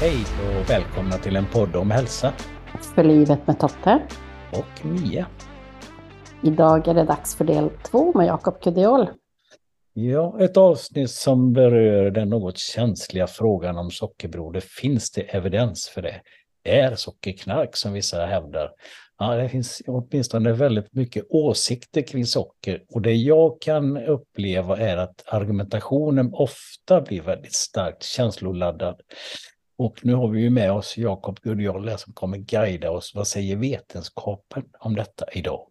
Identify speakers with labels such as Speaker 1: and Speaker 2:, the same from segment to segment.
Speaker 1: Hej och välkomna till en podd om hälsa.
Speaker 2: För livet med Totte.
Speaker 1: Och Mia.
Speaker 2: Idag är det dags för del två med Jakob Kudiol.
Speaker 1: Ja, ett avsnitt som berör den något känsliga frågan om sockerberoende. Finns det evidens för det? Är sockerknark som vissa hävdar? Ja, det finns åtminstone väldigt mycket åsikter kring socker och det jag kan uppleva är att argumentationen ofta blir väldigt starkt känsloladdad. Och nu har vi ju med oss Jakob Gudjolle som kommer guida oss. Vad säger vetenskapen om detta idag?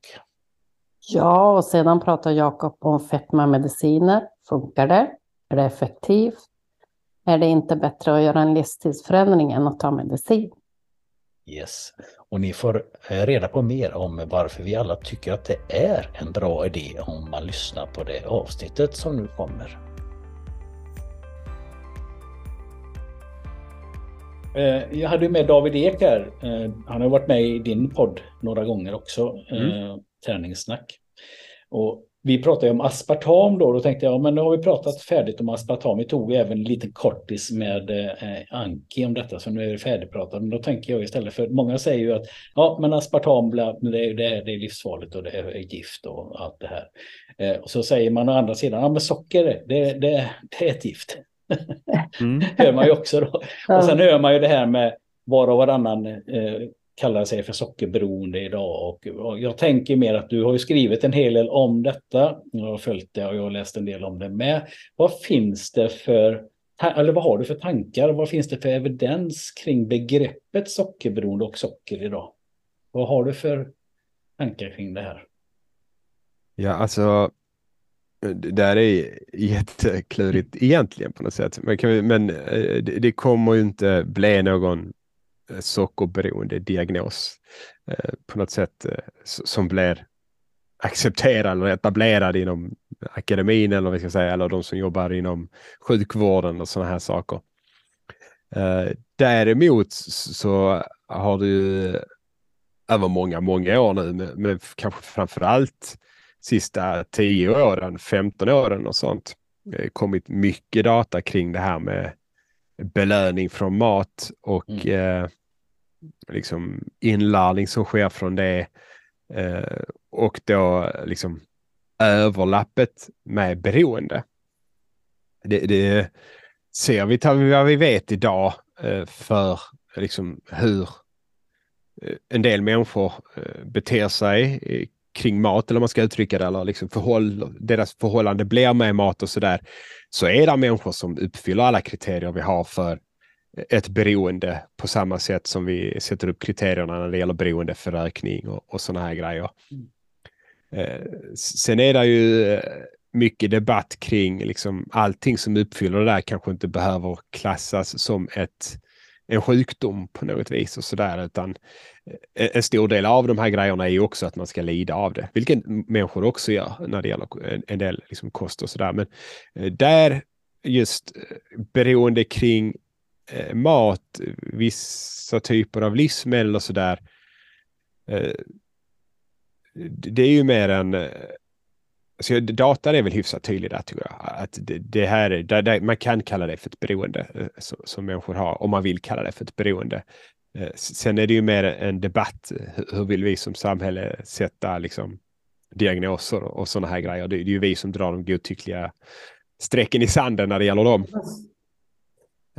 Speaker 2: Ja, och sedan pratar Jakob om fetmamediciner. Funkar det? Är det effektivt? Är det inte bättre att göra en livsstilsförändring än att ta medicin?
Speaker 1: Yes, och ni får eh, reda på mer om varför vi alla tycker att det är en bra idé om man lyssnar på det avsnittet som nu kommer. Jag hade med David Ek här. Eh, han har varit med i din podd några gånger också, mm. Träningssnack. Och vi pratade om aspartam då, då tänkte jag, men nu har vi pratat färdigt om aspartam. Vi tog även en liten kortis med eh, Anki om detta, så nu är det färdigpratat. Men då tänker jag istället, för många säger ju att ja, men aspartam, det är, det är, det är livsfarligt och det är gift och allt det här. Eh, och så säger man å andra sidan, ja men socker, det, det, det är ett gift. Mm. hör man ju också då. Och sen hör man ju det här med var och varannan eh, kallar sig för sockerberoende idag. Och, och, jag tänker mer att du har ju skrivit en hel del om detta. Jag har följt det och jag har läst en del om det med. Vad finns det för, eller vad har du för tankar? Vad finns det för evidens kring begreppet sockerberoende och socker idag? Vad har du för tankar kring det här?
Speaker 3: Ja, alltså det där är jätteklurigt egentligen på något sätt. Men, vi, men eh, det, det kommer ju inte bli någon eh, sockerberoende diagnos eh, på något sätt som blir accepterad eller etablerad inom akademin eller vad vi ska säga, eller de som jobbar inom sjukvården och sådana här saker. Däremot så har det ju över många, många år nu, men kanske framför allt sista 10 åren, 15 åren och sånt, kommit mycket data kring det här med belöning från mat och mm. eh, liksom inlärning som sker från det. Eh, och då liksom överlappet med beroende. Det, det ser vi vad vi vet idag eh, för liksom hur eh, en del människor eh, beter sig kring mat eller man ska uttrycka det, eller liksom förhåll, deras förhållande blir med mat och sådär, så är det människor som uppfyller alla kriterier vi har för ett beroende på samma sätt som vi sätter upp kriterierna när det gäller beroende för rökning och, och sådana här grejer. Mm. Eh, sen är det ju mycket debatt kring liksom allting som uppfyller det där kanske inte behöver klassas som ett en sjukdom på något vis och sådär, utan eh, en stor del av de här grejerna är ju också att man ska lida av det, vilket människor också gör när det gäller en del liksom kost och sådär. Men eh, där just eh, beroende kring mat, vissa typer av livsmedel och sådär. Det är ju mer en Alltså, datan är väl hyfsat tydlig där tror jag. Att det, det här, det, det, man kan kalla det för ett beroende eh, som, som människor har, om man vill kalla det för ett beroende. Eh, sen är det ju mer en debatt. Hur vill vi som samhälle sätta liksom, diagnoser och sådana här grejer? Det, är ju vi som drar de godtyckliga strecken i sanden när det gäller dem.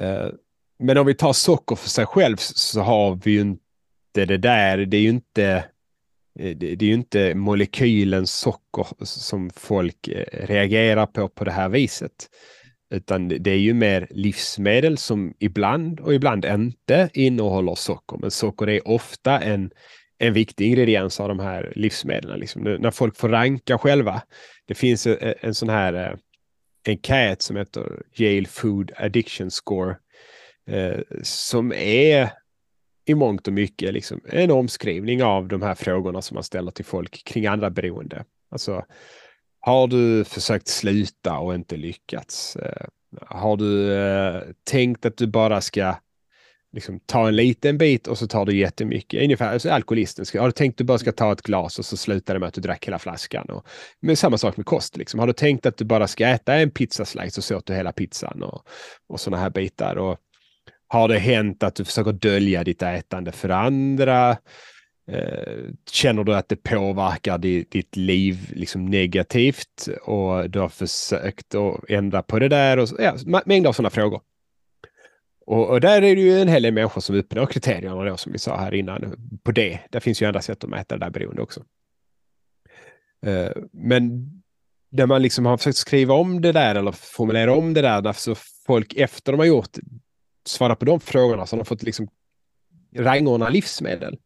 Speaker 3: Eh, men om vi tar socker för sig själv så har vi ju inte det där. Det är ju inte Eh, Eh, det, är ju inte molekylen socker som folk eh, reagerar på på det här viset. Utan det är ju mer livsmedel som ibland och ibland inte innehåller socker. Men socker är ofta en, en viktig ingrediens av de här livsmedlen. Liksom. När folk får ranka själva. Det finns en, en sån här enkät som heter Yale Food Addiction Score. Eh, som är i mångt och mycket liksom en omskrivning av de här frågorna som man ställer till folk kring andra beroende. Alltså, har du försökt sluta och inte lyckats? Eh, har du eh, tänkt att du bara ska liksom, ta en liten bit och så tar du jättemycket? Ungefär alltså, alkoholisten. Ska, har du tänkt att du bara ska ta ett glas och så slutar det med att du drack hela flaskan? Och, men samma sak med kost. Liksom. Har du tänkt att du bara ska äta en pizzaslice och så åt du hela pizzan och, och sådana här bitar? Och, har det hänt att du försöker dölja ditt ätande för andra? Eh, känner du att det påverkar ditt liv liksom negativt och du har försökt att ändra på det där? Och, ja, mängder av sådana frågor. Och, och, där är det ju en hel del människor som uppnår kriterierna då, som vi sa här innan på det. Det finns ju andra sätt att mäta det där beroende också. Eh, men där man liksom har försökt skriva om det där eller formulera om det där, så folk efter de har gjort svara på de frågorna så har de fått liksom rangordna livsmedel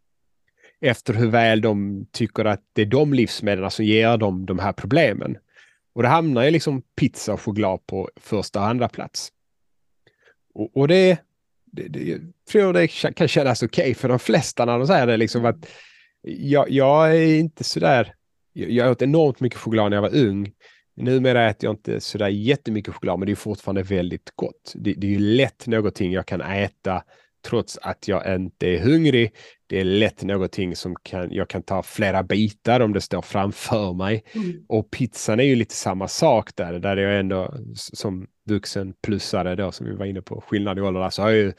Speaker 3: efter hur väl de tycker att det är de livsmedlen som ger dem de här problemen. Och det hamnar ju liksom pizza och choklad på första och andra plats. Och, och det, det, det, jag tror det kan kännas okej okay för de flesta när de säger det. Liksom att jag, jag är inte sådär... Jag, jag åt enormt mycket choklad när jag var ung. Numera äter jag inte sådär jättemycket choklad, men det är fortfarande väldigt gott. Det, det är ju lätt någonting jag kan äta trots att jag inte är hungrig. Det är lätt någonting som kan, jag kan ta flera bitar om det står framför mig. Mm. Och pizzan är ju lite samma sak där, där jag ändå som vuxen plussare då som vi var inne på, skillnad i ålder, så har jag ju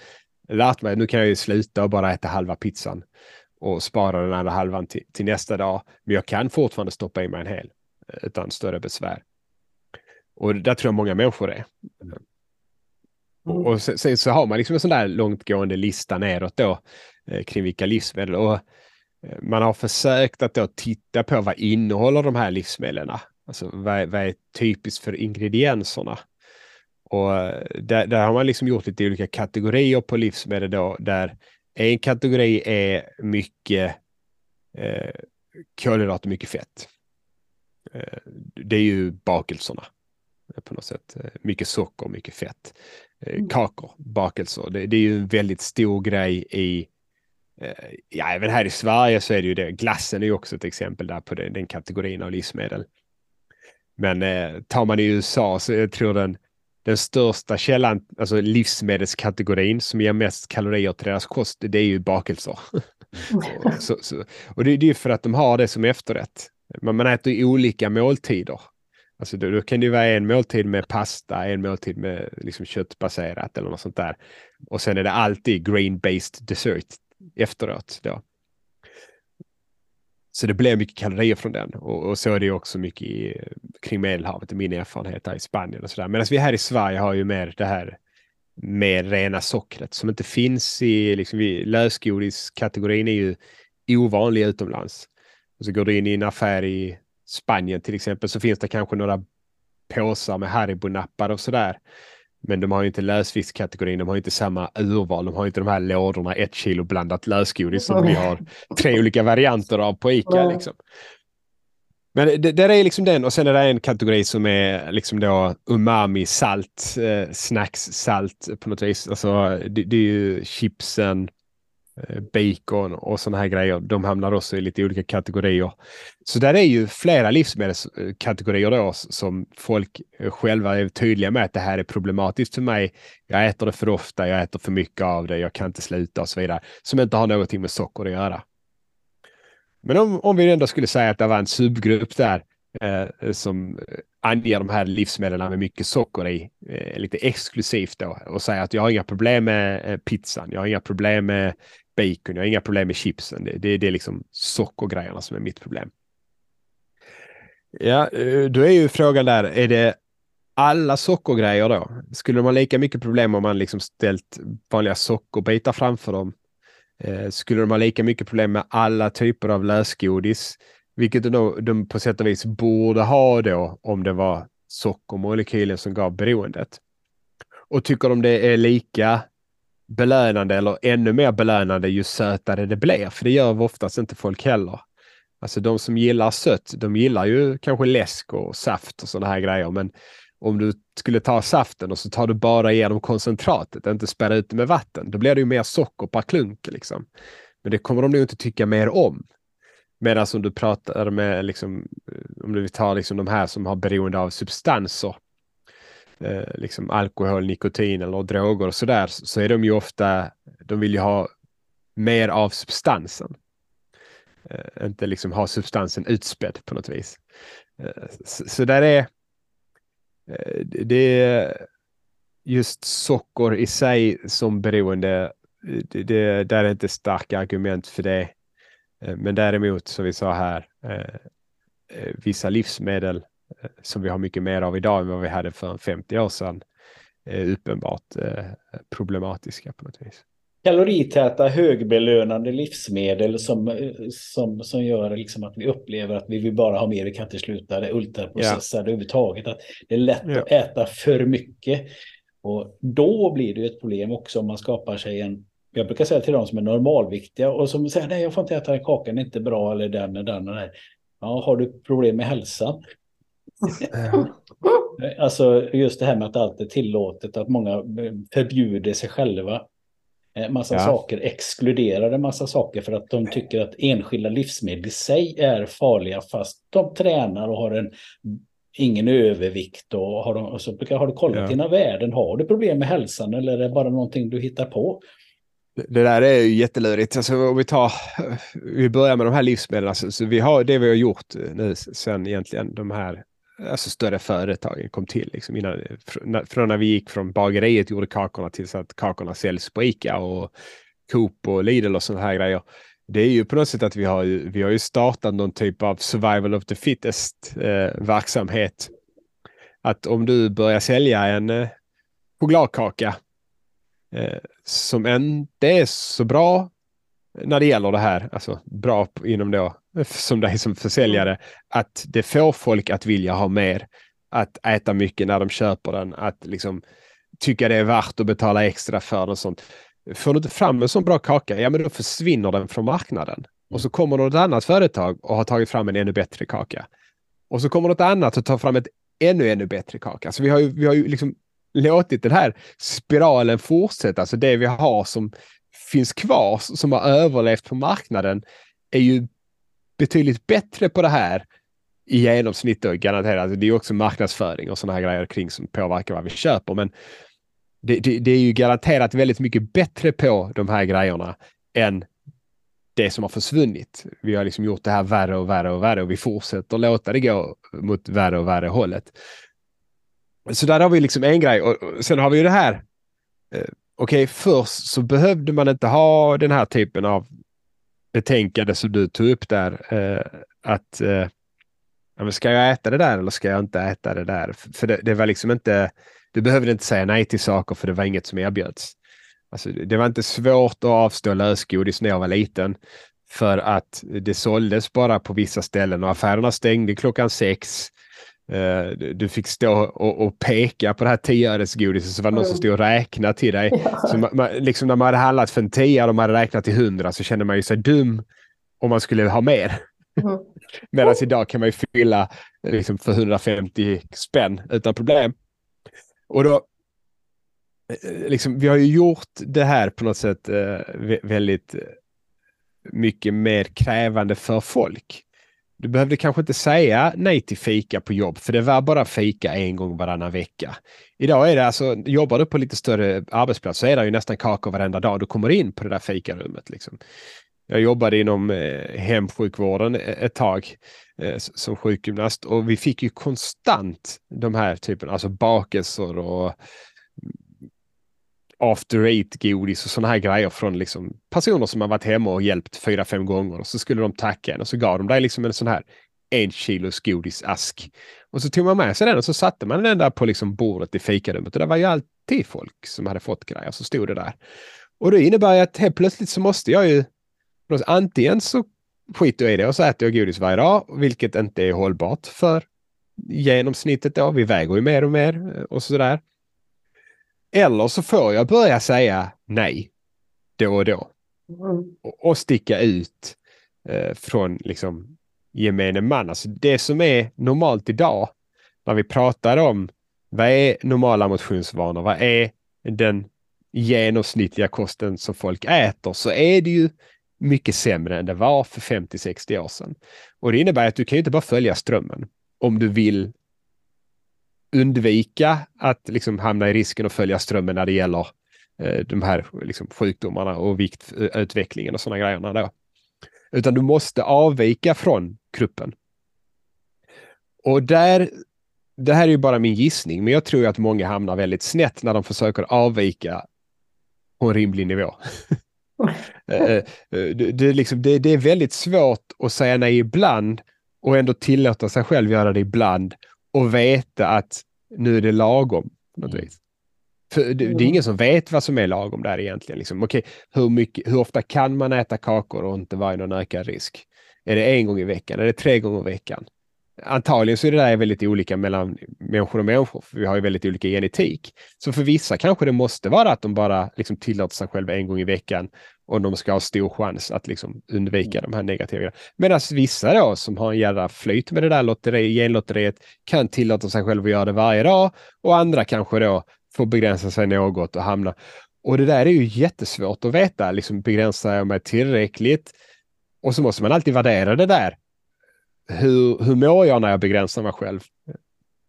Speaker 3: lärt mig, nu kan jag ju sluta och bara äta halva pizzan och spara den andra halvan till, till nästa dag. Men jag kan fortfarande stoppa i mig en hel eh, utan större besvär. Och där tror jag många människor är. Mm. Och, och sen, sen, så har man liksom en sån där långtgående lista neråt då eh, kring vilka livsmedel. Och eh, man har försökt att då titta på vad innehåller de här livsmedlen? Alltså vad, vad är typiskt för ingredienserna? Och eh, där, där, har man liksom gjort lite olika kategorier på livsmedel då, där en kategori är mycket eh, kolhydrater, mycket fett. Eh, det är ju bakelserna på något sätt. Eh, mycket socker, mycket fett. Eh, mm. Kakor, bakelser, det, det, är ju en väldigt stor grej i eh, Ja, även här i Sverige så är det ju det. Glassen är ju också ett exempel där på den, den kategorin av livsmedel. Men eh, tar man i USA så jag tror den, den största källan, alltså livsmedelskategorin som ger mest kalorier till deras kost, det är ju bakelser. så, så, och det, det är för att de har det som efterrätt. Man, man äter olika måltider. Alltså då, då, kan det vara en måltid med pasta, en måltid med liksom köttbaserat eller något sånt där. Och sen är det alltid grain-based dessert efteråt. Då. Så det blir mycket kalorier från den. Och, och så är det också mycket i, kring Medelhavet, min erfarenhet här i Spanien och sådär. Medan vi här i Sverige har ju mer det här med rena sockret som inte finns i, liksom, lösgodiskategorin är ju ovanlig utomlands. Och så går du in i en affär i Spanien till exempel så finns det kanske några påsar med Haribo-nappar och sådär. Men de har ju inte lösviktskategorin, de har inte samma urval, de har inte de här lådorna ett kilo blandat lösgodis som vi har tre olika varianter av på ICA. Liksom. Men det, det är liksom den och sen är det en kategori som är liksom då umami, salt, eh, snacks, salt på något vis. Alltså det, det är ju chipsen, Eh, bacon och sådana här grejer. De hamnar också i lite olika kategorier. Så där är ju flera livsmedelskategorier då som folk eh, själva är tydliga med att det här är problematiskt för mig. Jag äter det för ofta, jag äter för mycket av det, jag kan inte sluta och så vidare. Som inte har någonting med socker att göra. Men om, om vi ändå skulle säga att det var en subgrupp där eh, som eh, anger de här livsmedlen med mycket socker i eh, lite exklusivt då och säger att jag har inga problem med eh, pizzan, jag har inga problem med bacon, jag har inga problem med chipsen. Det, det, det är liksom sockergrejerna som är mitt problem. Ja, eh, då är ju frågan där, är det alla sockergrejer då? Skulle de ha lika mycket problem om man liksom ställt vanliga sockerbitar framför dem? Eh, skulle de ha lika mycket problem med alla typer av lösgodis? Vilket de, de på sätt och vis borde ha då om det var sockermolekylen som gav beroendet. Och tycker de det är lika belönande eller ännu mer belönande ju sötare det blir. För det gör oftast inte folk heller. Alltså de som gillar sött, de gillar ju kanske läsk och saft och sådana här grejer. Men om du skulle ta saften och så tar du bara igenom koncentratet, inte spärra ut det med vatten, då blir det ju mer socker per klunk. Liksom. Men det kommer de nog inte tycka mer om. Medan om du pratar med, liksom, eh, om du tar liksom de här som har beroende av substanser, eh, liksom alkohol, nikotin eller droger och sådär, så är de ju ofta, de vill ju ha mer av substansen. Eh, inte liksom ha substansen utspädd på något vis. Eh, så, så, där är, eh, det, just socker i sig som beroende, det, det, där är inte starka argument för det. Eh, men däremot, som vi sa här, eh, eh vissa livsmedel som vi har mycket mer av idag än vad vi hade för 50 år sedan är uppenbart problematiska på något vis.
Speaker 1: Kaloritäta högbelönande livsmedel som, som, som gör liksom att vi upplever att vi vill bara ha mer, vi kan inte sluta, det ultraprocessade ja. överhuvudtaget. Att det är lätt ja. att äta för mycket. Och då blir det ett problem också om man skapar sig en jag brukar säga till de som är normalviktiga och som säger nej jag får inte äta den kakan, det är inte bra eller den eller den. Eller. Ja, har du problem med hälsan? Alltså just det här med att allt är tillåtet, att många förbjuder sig själva. Eh, massa ja. saker, exkluderar en massa saker för att de tycker att enskilda livsmedel i sig är farliga fast de tränar och har en ingen övervikt och, har de, och så brukar har du kollat ja. dina värden, har du problem med hälsan eller är det bara någonting du hittar på?
Speaker 3: Det där är ju jättelurigt. Alltså, om vi, tar, vi börjar med de här livsmedlen. Alltså, så vi har, det vi har gjort nu sen egentligen de här alltså större företagen kom till. Liksom innan, från när vi gick från bageriet gjorde kakorna till så att kakorna säljs på Ica och Coop och Lidl och sådana här grejer. Det är ju på något sätt att vi har, vi har ju startat någon typ av survival of the fittest eh, verksamhet. Att om du börjar sälja en eh, chokladkaka eh, som inte är så bra när det gäller det här, alltså bra inom då, som dig som försäljare, mm. att det får folk att vilja ha mer, att äta mycket när de köper den, att liksom tycka det är värt att betala extra för den och sånt. Får du inte fram en sån bra kaka, ja men då försvinner den från marknaden. Och så kommer något annat företag och har tagit fram en ännu bättre kaka. Och så kommer något annat och tar fram ett ännu, ännu bättre kaka. Så vi har ju, vi har ju liksom låtit den här spiralen fortsätta. Alltså det vi har som finns kvar, som har överlevt på marknaden, är ju betydligt bättre på det här i genomsnitt och garanterat. Alltså, det är också marknadsföring och sådana här grejer kring som påverkar vad vi köper. Men det, det, det, är ju garanterat väldigt mycket bättre på de här grejerna än det som har försvunnit. Vi har liksom gjort det här värre och värre och värre och vi fortsätter låta det gå mot värre och värre hållet. Så där har vi liksom en grej och sen har vi ju det här. Eh, Okej, okay, först så behövde man inte ha den här typen av betänkande som du tog upp där. Eh, att eh, ska jag äta det där eller ska jag inte äta det där? För det, det, var liksom inte, du behövde inte säga nej till saker för det var inget som erbjöds. Alltså, det var inte svårt att avstå lösgodis när jag var liten för att det såldes bara på vissa ställen och affärerna stängde klockan sex. Uh, du fick stå och, och, peka på det här tioöresgodiset så var det någon som stod och räknade till dig. Ja. Så man, man, liksom när man hade handlat för en tia och de hade räknat till hundra så kände man ju sig dum om man skulle ha mer. Mm. Medan idag kan man ju fylla liksom, för 150 spänn utan problem. Och då, eh, liksom, vi har ju gjort det här på något sätt eh, väldigt mycket mer krävande för folk. Du behövde kanske inte säga nej till fika på jobb, för det var bara fika en gång varannan vecka. Idag är det alltså, jobbar du på lite större arbetsplats så är det ju nästan kakor varenda dag du kommer in på det där fikarummet. Liksom. Jag jobbade inom eh, hemsjukvården eh, ett tag eh, som sjukgymnast och vi fick ju konstant de här typen, alltså bakelser och after eight-godis och sådana här grejer från liksom personer som har varit hemma och hjälpt fyra, fem gånger. Och så skulle de tacka en och så gav de dig liksom en sån här en kilos godisask. Och så tog man med sig den och så satte man den där på liksom bordet i fikarummet. Och det var ju alltid folk som hade fått grejer. Så stod det där. Och det innebär ju att helt plötsligt så måste jag ju antingen så skiter jag i det och så äter jag godis varje dag, vilket inte är hållbart för genomsnittet då. Vi väger ju mer och mer och så där. Eller så får jag börja säga nej då och då. Mm. Och, och, sticka ut eh, från liksom gemene man. Alltså det som är normalt idag när vi pratar om vad är normala motionsvanor? Vad är den genomsnittliga kosten som folk äter? Så är det ju mycket sämre än det var för 50-60 år sedan. Och det innebär att du kan inte bara följa strömmen om du vill undvika att liksom hamna i risken att följa strömmen när det gäller eh, de här liksom, sjukdomarna och viktutvecklingen och sådana grejerna. Då. Utan du måste avvika från gruppen. Och där det här är ju bara min gissning, men jag tror att många hamnar väldigt snett när de försöker avvika på en rimlig nivå. Eh, eh, det, det, liksom, det, det, är väldigt svårt att säga nej ibland och ändå tillåta sig själv göra det ibland och veta att nu är det lagom. På något mm. vis. För det, det, är ingen som vet vad som är lagom där egentligen. Liksom. Okej, hur, mycket, hur ofta kan man äta kakor och inte vara i någon ökad risk? Är det en gång i veckan? Är det tre gånger i veckan? Antagligen så är det där väldigt olika mellan människor och människor. För vi har ju väldigt olika genetik. Så för vissa kanske det måste vara att de bara liksom tillåter sig själva en gång i veckan och de ska ha stor chans att liksom undvika mm. de här negativa. Medan vissa då som har en jävla flyt med det där lotteri, genlotteriet kan tillåta sig själva att göra det varje dag och andra kanske då får begränsa sig något och hamna. Och det där är ju jättesvårt att veta, liksom begränsar jag mig tillräckligt? Och så måste man alltid värdera det där. Hur, hur mår jag när jag begränsar mig själv?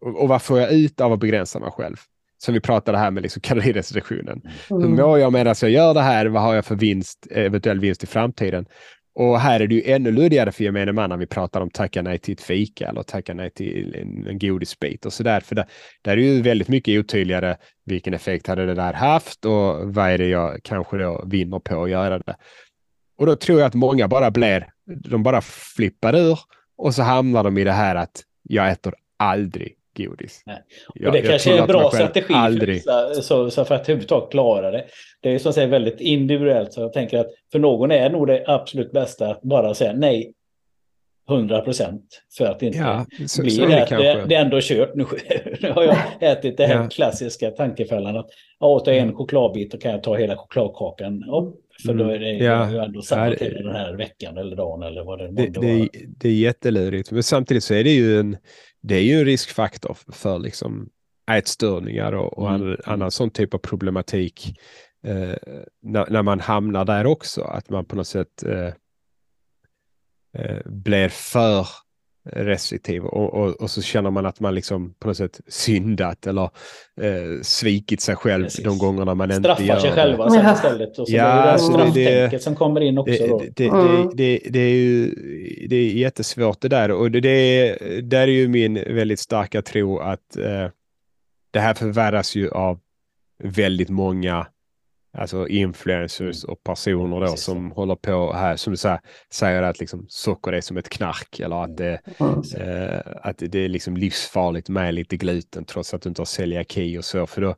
Speaker 3: Och, och vad får jag ut av att begränsa mig själv? Som vi pratade här med liksom kalorirestriktionen. Mm. Hur mår jag medan jag gör det här? Vad har jag för vinst, eventuell vinst i framtiden? Och här är det ju ännu luddigare för gemene man när vi pratar om tacka nej till ett fika eller tacka nej till en, godisbit och sådär. För där, där är ju väldigt mycket otydligare vilken effekt hade det där haft och vad är det jag kanske då vinner på att göra det. Och då tror jag att många bara blir, de bara flippar ur och så hamnar de i det här att jag äter aldrig godis.
Speaker 1: Nej. Och det jag, kanske är en bra strategi aldrig. För, så, så för att överhuvudtaget klara det. Det är som säger väldigt individuellt. Så jag tänker att för någon är nog det absolut bästa att bara säga nej 100 procent för att inte ja, så, bli så det, det, det, är ändå kört. Nu, nu har jag ätit det här ja. klassiska tankefällan att jag åt en chokladbit och kan jag ta hela chokladkakan. Oh, för då är det ja. ju ändå samma ja, tid den här veckan eller dagen eller vad det
Speaker 3: det, det, det är jättelurigt. Men samtidigt så är det ju en, det är ju en riskfaktor för liksom ätstörningar och, och mm. annan sån typ av problematik. Eh, när, när, man hamnar där också, att man på något sätt eh, eh, blir för restriktiv och, och, och, så känner man att man liksom på något sätt syndat eller eh, svikit sig själv Precis. de gångerna man
Speaker 1: Straffar
Speaker 3: inte gör
Speaker 1: sig själva sen istället. Och så ja, är det strafftänket det, som kommer in också.
Speaker 3: Det,
Speaker 1: då.
Speaker 3: Det, mm. det, det, är ju det är jättesvårt det där och det, det där är ju min väldigt starka tro att eh, det här förvärras ju av väldigt många alltså influencers mm. och personer då Precis. som håller på här, som du säger, säger att liksom socker är som ett knark eller att det, mm. eh, att det är liksom livsfarligt med lite gluten trots att du inte har celiaki och så. För då,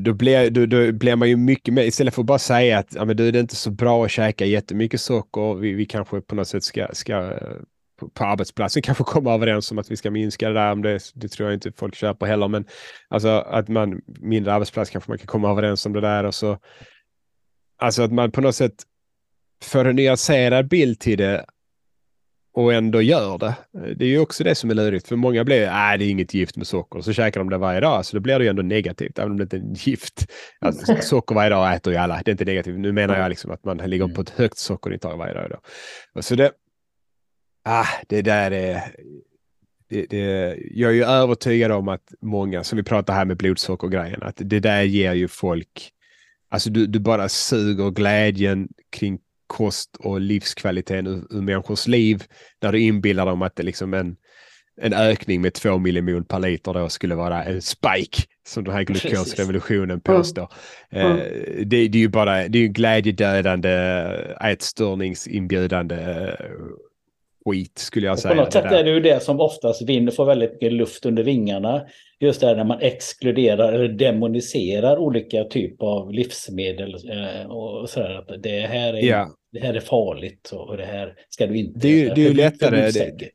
Speaker 3: då blir, då, då blir man ju mycket mer, istället för att bara säga att ja, men det är inte så bra att käka jättemycket socker, vi, vi kanske på något sätt ska, ska på, på arbetsplatsen kanske komma överens om att vi ska minska det där. Om det, det tror jag inte folk köper heller. Men alltså att man mindre arbetsplats kanske man kan komma överens om det där. Och så, alltså att man på något sätt får en nyanserad bild till det och ändå gör det. Det är ju också det som är lurigt. För många blir, nej det är inget gift med socker. Så käkar de det varje dag. Så då blir det ju ändå negativt, även om det inte är gift. Alltså, socker varje dag äter ju alla. Det är inte negativt. Nu menar jag liksom att man ligger på ett högt sockerintag varje dag. Då. Så det, ah, det där är... Det, det, jag är ju övertygad om att många, som vi pratar här med blodsockergrejen, att det där ger ju folk... Alltså du, du bara suger glädjen kring kost och livskvaliteten ur, ur människors liv. Där du inbillar dem att det liksom en, en ökning med två millimol per liter då skulle vara en spike, som den här glukosrevolutionen påstår. Mm. Mm. det, det, är ju bara det är glädjedödande, ätstörningsinbjudande skit skulle jag säga.
Speaker 1: På något sätt är det ju det som oftast vinner, får väldigt mycket luft under vingarna. Just det här när man exkluderar eller demoniserar olika typer av livsmedel. Eh, och så här, att det här är, ja. det här är farligt och det här ska du inte
Speaker 3: Det är ju, det är ju lättare. Det,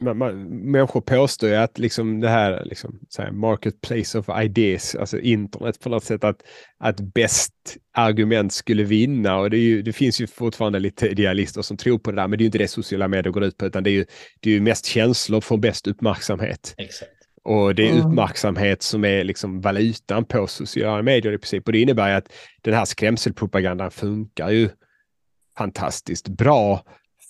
Speaker 3: man, man, människor påstår ju att liksom det här, liksom, så här marketplace of ideas, alltså internet på något sätt, att, att bäst argument skulle vinna. Och det, ju, det, finns ju fortfarande lite idealister som tror på det där, men det är ju inte det sociala medier går ut på, utan det är ju, det är ju mest känslor för bäst uppmärksamhet.
Speaker 1: Exakt.
Speaker 3: Och det är mm. uppmärksamhet som är liksom valutan på sociala medier i princip. Och det innebär ju att den här skrämselpropagandan funkar ju fantastiskt bra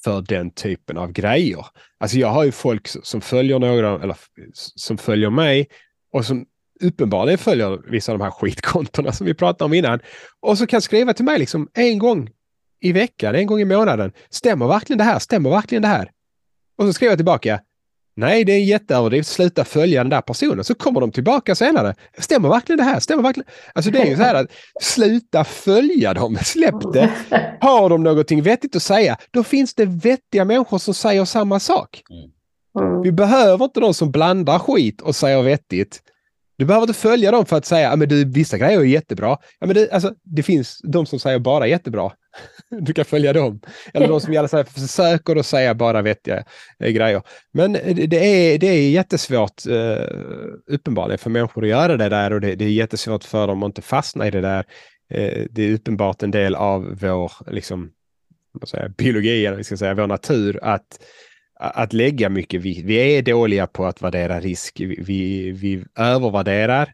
Speaker 3: för den typen av grejer. Alltså jag har ju folk som följer några, eller som följer mig och som uppenbarligen följer vissa av de här skitkontona som vi pratade om innan. Och så kan skriva till mig liksom en gång i veckan, en gång i månaden. Stämmer verkligen det här? Stämmer verkligen det här? Och så skriver jag tillbaka. Nej, det är jätteöverdrivet. Sluta följa den där personen. Så kommer de tillbaka senare. Stämmer verkligen det här? Stämmer verkligen? Alltså det är ju så här att sluta följa dem. Släpp det. Har de någonting vettigt att säga, då finns det vettiga människor som säger samma sak.
Speaker 2: Mm.
Speaker 3: Vi behöver inte de som blandar skit och säger vettigt. Du behöver inte följa dem för att säga att vissa grejer är jättebra. Ja, men det, alltså, det finns de som säger bara jättebra. Du kan följa dem. Eller de som i alla fall försöker att säga bara vettiga eh, grejer. Men eh, det är, det är jättesvårt eh, uppenbarligen för människor att göra det där och det, det är jättesvårt för dem att inte fastna i det där. Det är uppenbart en del av vår liksom, vad säger, biologi, eller vi ska säga, vår natur att att lägga mycket vikt. Vi är dåliga på att värdera risk. Vi, vi, vi övervärderar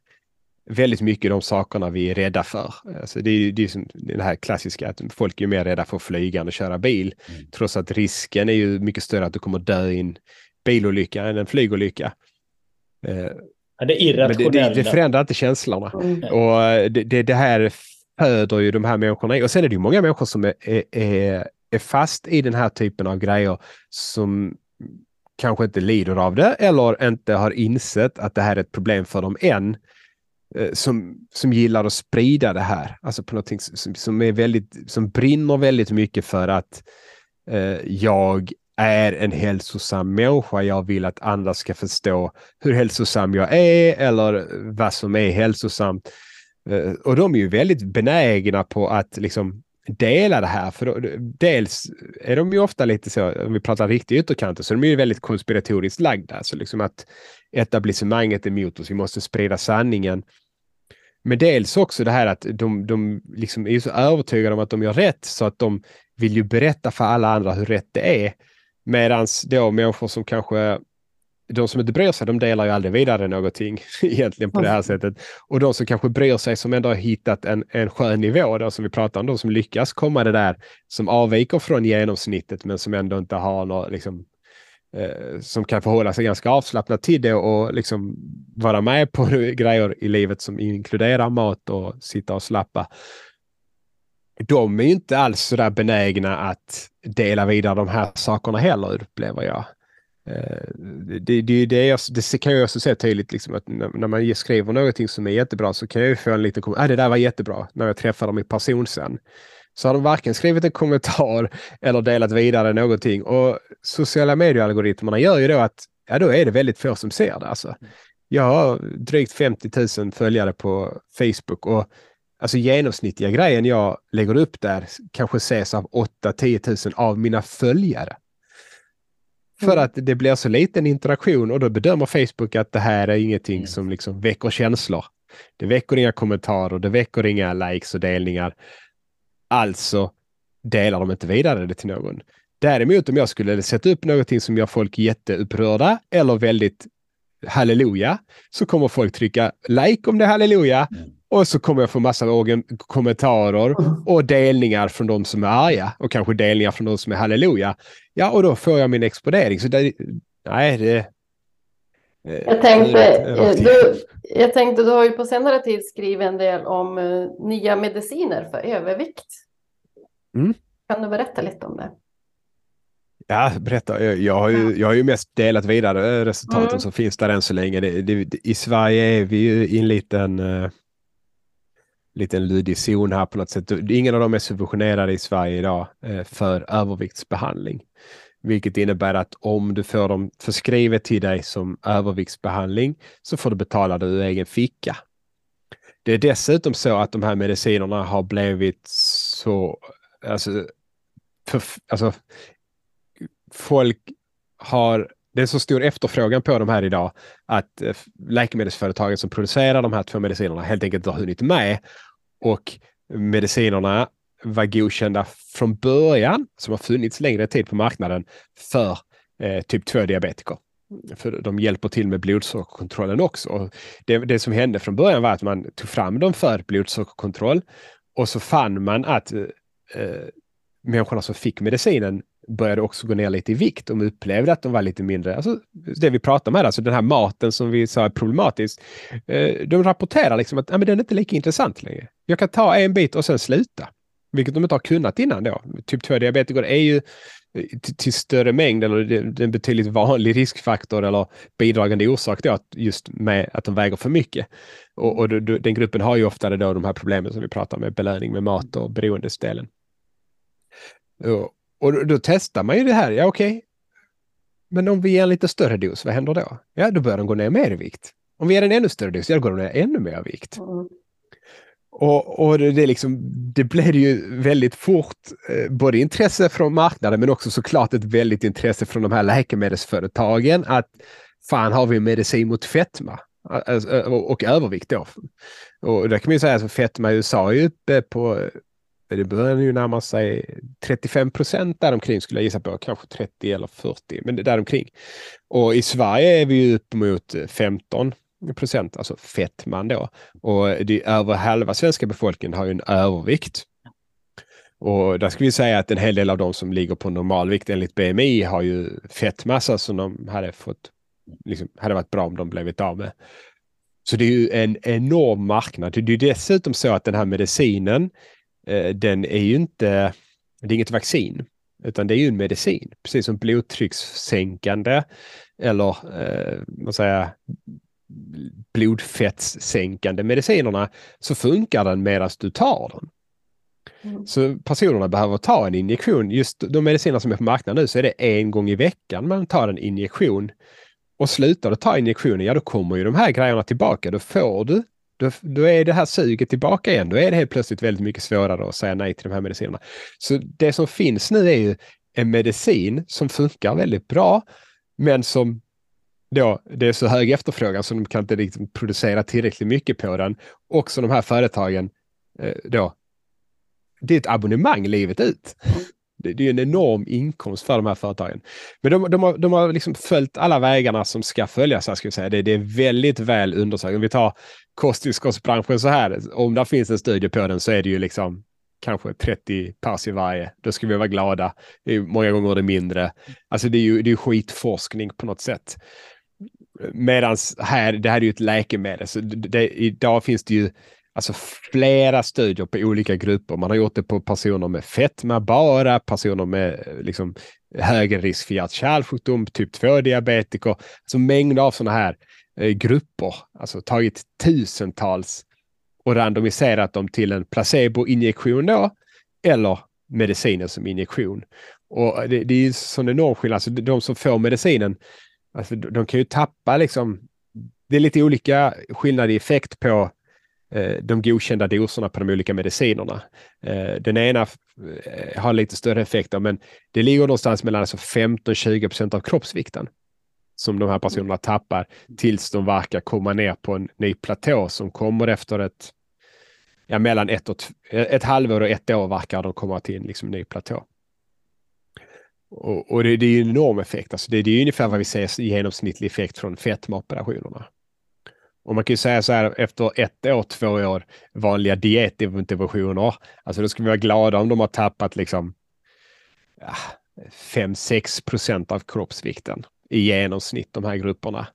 Speaker 3: väldigt mycket de sakerna vi är rädda för. Alltså det är, det är som det här klassiska att folk är mer rädda för att flyga än att köra bil. Mm. Trots att risken är ju mycket större att du kommer dö i en bilolycka än en flygolycka.
Speaker 1: Eh, ja, det, irrationella.
Speaker 3: Det, det, det, förändrar inte känslorna. Mm. Och eh, det, det, här föder ju de här människorna. Och sen är det ju många människor som är, är, är fast i den här typen av grejer som kanske inte lider av det eller inte har insett att det här är ett problem för dem än. Eh, som, som gillar att sprida det här. Alltså på någonting som, som, är väldigt, som brinner väldigt mycket för att eh, jag är en hälsosam människa. Jag vill att andra ska förstå hur hälsosam jag är eller vad som är hälsosamt. Eh, och de är ju väldigt benägna på att liksom dela det här. För då, dels är de ju ofta lite så, om vi pratar riktig ytterkanter, så är de ju väldigt konspiratoriskt lagda. Så liksom att etablissemanget är emot oss, vi måste sprida sanningen. Men dels också det här att de, de liksom är så övertygade om att de gör rätt så att de vill ju berätta för alla andra hur rätt det är. Medan då människor som kanske de som inte bryr sig, de delar ju aldrig vidare någonting egentligen på det här sättet. Och de som kanske bryr sig, som ändå har hittat en, en skön nivå, då, som vi pratar om, de som lyckas komma det där, som avviker från genomsnittet, men som ändå inte har något, liksom, eh, som kan förhålla sig ganska avslappnat till det och liksom vara med på grejer i livet som inkluderar mat och sitta och slappa. De är ju inte alls så där benägna att dela vidare de här sakerna heller, upplever jag. Eh, det, det, det, jag, det, kan jag också se tydligt, liksom, att när, man skriver någonting som är jättebra så kan jag få en liten kommentar, ah, det där var jättebra, när jag träffar dem i person sen. Så har de varken skrivit en kommentar eller delat vidare någonting. Och sociala mediealgoritmerna gör ju då att, ja då är det väldigt få som ser det. Alltså. Jag har drygt 50 000 följare på Facebook och alltså genomsnittliga grejen jag lägger upp där kanske ses av 8-10 000 av mina följare. För mm. att det blir så liten interaktion och då bedömer Facebook att det här är ingenting mm. som liksom väcker känslor. Det väcker inga kommentarer, det väcker inga likes och delningar. Alltså delar de inte vidare det till någon. Däremot om jag skulle sätta upp någonting som gör folk jätteupprörda eller väldigt halleluja, så kommer folk trycka like om det är halleluja mm. och så kommer jag få massa kommentarer och delningar från de som är arga och kanske delningar från de som är halleluja. Ja, och då får jag min exponering. Så det, nej, det...
Speaker 2: Eh, jag tänkte, eh, du, jag tänkte, du har ju på senare tid skrivit en del om uh, nya mediciner för övervikt. Mm. Kan du berätta lite om det?
Speaker 3: Ja, berätta. Jag har ju, jag har ju mest delat vidare resultaten mm. som finns där än så länge. Det, det, I Sverige är vi ju i en liten, uh, liten luddig zon här på något sätt. Ingen av dem är subventionerade i Sverige idag uh, för överviktsbehandling. Vilket innebär att om du får dem förskrivet till dig som överviktsbehandling så får du betala det ur egen ficka. Det är dessutom så att de här medicinerna har blivit så, alltså, för, alltså folk har, det är så stor efterfrågan på de här idag att eh, läkemedelsföretagen som producerar de här två medicinerna helt enkelt har hunnit med och medicinerna var godkända från början, som har funnits längre tid på marknaden, för eh, typ 2-diabetiker. För de hjälper till med blodsockerkontrollen också. Och det, det som hände från början var att man tog fram dem för blodsockerkontroll och så fann man att eh, eh, människorna som fick medicinen började också gå ner lite i vikt. De upplevde att de var lite mindre, alltså det vi pratar om här, alltså den här maten som vi sa är problematisk. Eh, de rapporterar liksom att ah, men den är inte lika intressant längre. Jag kan ta en bit och sen sluta. Vilket de inte har kunnat innan då. Typ 2-diabetiker är ju eh, till, större mängd eller det, är en betydligt vanlig riskfaktor eller bidragande orsak då att just med att de väger för mycket. Och, och den gruppen har ju oftare då de här problemen som vi pratar med belöning med mat och beroendesdelen. Och, och då, då testar man ju det här, ja okej. Okay. Men om vi ger en lite större dos, vad händer då? Ja, då börjar de gå ner mer i vikt. Om vi ger en ännu större dos, ja, då går de ner ännu mer i vikt. Mm. Och, och det, liksom, det blev ju väldigt fort eh, både intresse från marknaden men också såklart ett väldigt intresse från de här läkemedelsföretagen att fan har vi medicin mot fetma och, och övervikt då. Och där kan man ju säga att fetma i USA är uppe på eh, det börjar ju närma sig 35 procent däromkring skulle jag gissa på, kanske 30 eller 40, men däromkring. Och i Sverige är vi ju upp mot eh, 15 procent, alltså fettman då. Och det, över halva svenska befolkningen har ju en övervikt. Och där ska vi säga att en hel del av de som ligger på normalvikt enligt BMI har ju fettmassa som de hade fått, liksom, hade varit bra om de blivit av med. Så det är ju en enorm marknad. Det är ju dessutom så att den här medicinen, eh, den är ju inte, det är inget vaccin, utan det är ju en medicin, precis som blodtryckssänkande eller eh, man säger, blodfettssänkande medicinerna så funkar den medan du tar den. Mm. Så personerna behöver ta en injektion. Just de mediciner som är på marknaden nu så är det en gång i veckan man tar en injektion. Och slutar du ta injektionen, ja då kommer ju de här grejerna tillbaka. Då får du, då, då är det här suget tillbaka igen. Då är det helt plötsligt väldigt mycket svårare att säga nej till de här medicinerna. Så det som finns nu är ju en medicin som funkar väldigt bra, men som då, det är så hög efterfrågan så de kan inte liksom producera tillräckligt mycket på den. Också de här företagen, eh, då, det är ett abonnemang livet ut. Det, det är en enorm inkomst för de här företagen. Men de, de har, de har liksom följt alla vägarna som ska följas. Här, ska vi säga. Det, det är väldigt väl undersökt. Om vi tar kosttillskottsbranschen så här, om det finns en studie på den så är det ju liksom kanske 30 pers i varje. Då ska vi vara glada. Många gånger är det mindre. Alltså det är ju det är skitforskning på något sätt. Medan här, det här är ju ett läkemedel, så det, idag finns det ju alltså flera studier på olika grupper. Man har gjort det på personer med fetma bara, personer med liksom, högre risk för hjärt-kärlsjukdom, typ 2-diabetiker. Alltså mängder av sådana här eh, grupper, alltså tagit tusentals och randomiserat dem till en placeboinjektion då, eller medicinen som injektion. Och eh, det, det är ju sån enorm skillnad. Alltså de som får medicinen Alltså, de kan ju tappa liksom. Det är lite olika skillnad i effekt på eh, de godkända doserna på de olika medicinerna. Eh, den ena eh, har lite större effekter, men det ligger någonstans mellan alltså 15-20 procent av kroppsvikten som de här personerna tappar tills de verkar komma ner på en ny platå som kommer efter ett, ja, mellan ett, och ett halvår och ett år verkar de komma till en liksom, ny platå. Och, och det, det, är ju en enorm effekt. Alltså det, det är ungefär vad vi ser i genomsnittlig effekt från fetmaoperationerna. Och man kan ju säga så här efter ett år, två år vanliga dietinterventioner. Alltså då ska vi vara glada om de har tappat liksom ah, 5-6 procent av kroppsvikten i genomsnitt de här grupperna.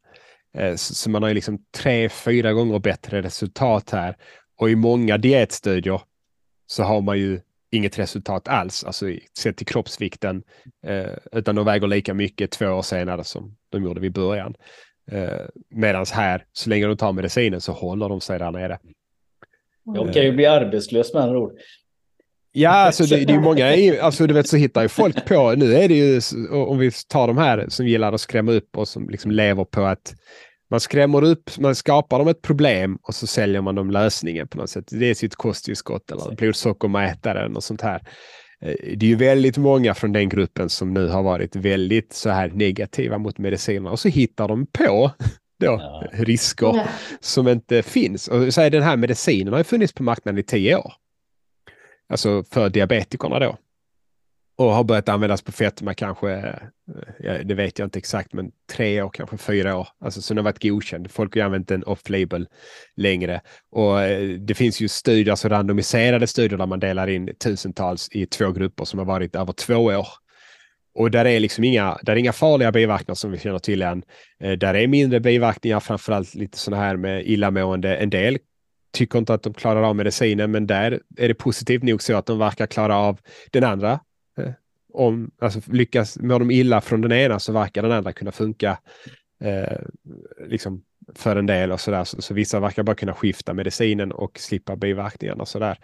Speaker 3: Eh, så man har ju liksom tre, fyra gånger bättre resultat här. Och i många dietstudier så har man ju inget resultat alls, alltså sett till kroppsvikten, eh, utan de väger lika mycket två år senare som de gjorde vid början. Eh, Medan här, så länge de tar medicinen så håller de sig där nere.
Speaker 1: Jag kan ju bli arbetslös med andra ord.
Speaker 3: Ja, alltså det, det är ju många, alltså du vet så hittar ju folk på, nu är det ju, om vi tar de här som gillar att skrämma upp och som liksom lever på att man skrämmer upp, man skapar dem ett problem och så säljer man dem lösningen på något sätt. Det är sitt kosttillskott eller blodsockermätaren och sånt här. Eh, det är ju väldigt många från den gruppen som nu har varit väldigt så här negativa mot medicinerna och så hittar de på då, ja. risker ja. som inte finns. Och så här, den här medicinen har ju funnits på marknaden i tio år. Alltså för diabetikerna då och har börjat användas på fetma kanske, eh, det vet jag inte exakt, men tre år, kanske fyra år. Alltså så den har varit godkänd. Folk har använt den off-label längre. Och eh, det finns ju studier, alltså randomiserade studier där man delar in tusentals i två grupper som har varit över två år. Och där är liksom inga, där är inga farliga biverkningar som vi känner till än. Eh, där är mindre biverkningar, framförallt lite sådana här med illamående. En del tycker inte att de klarar av medicinen, men där är det positivt nog så att de verkar klara av den andra om, alltså lyckas, mår de illa från den ena så verkar den andra kunna funka eh, liksom för en del och sådär. Så, så vissa verkar bara kunna skifta medicinen och slippa biverkningarna och sådär.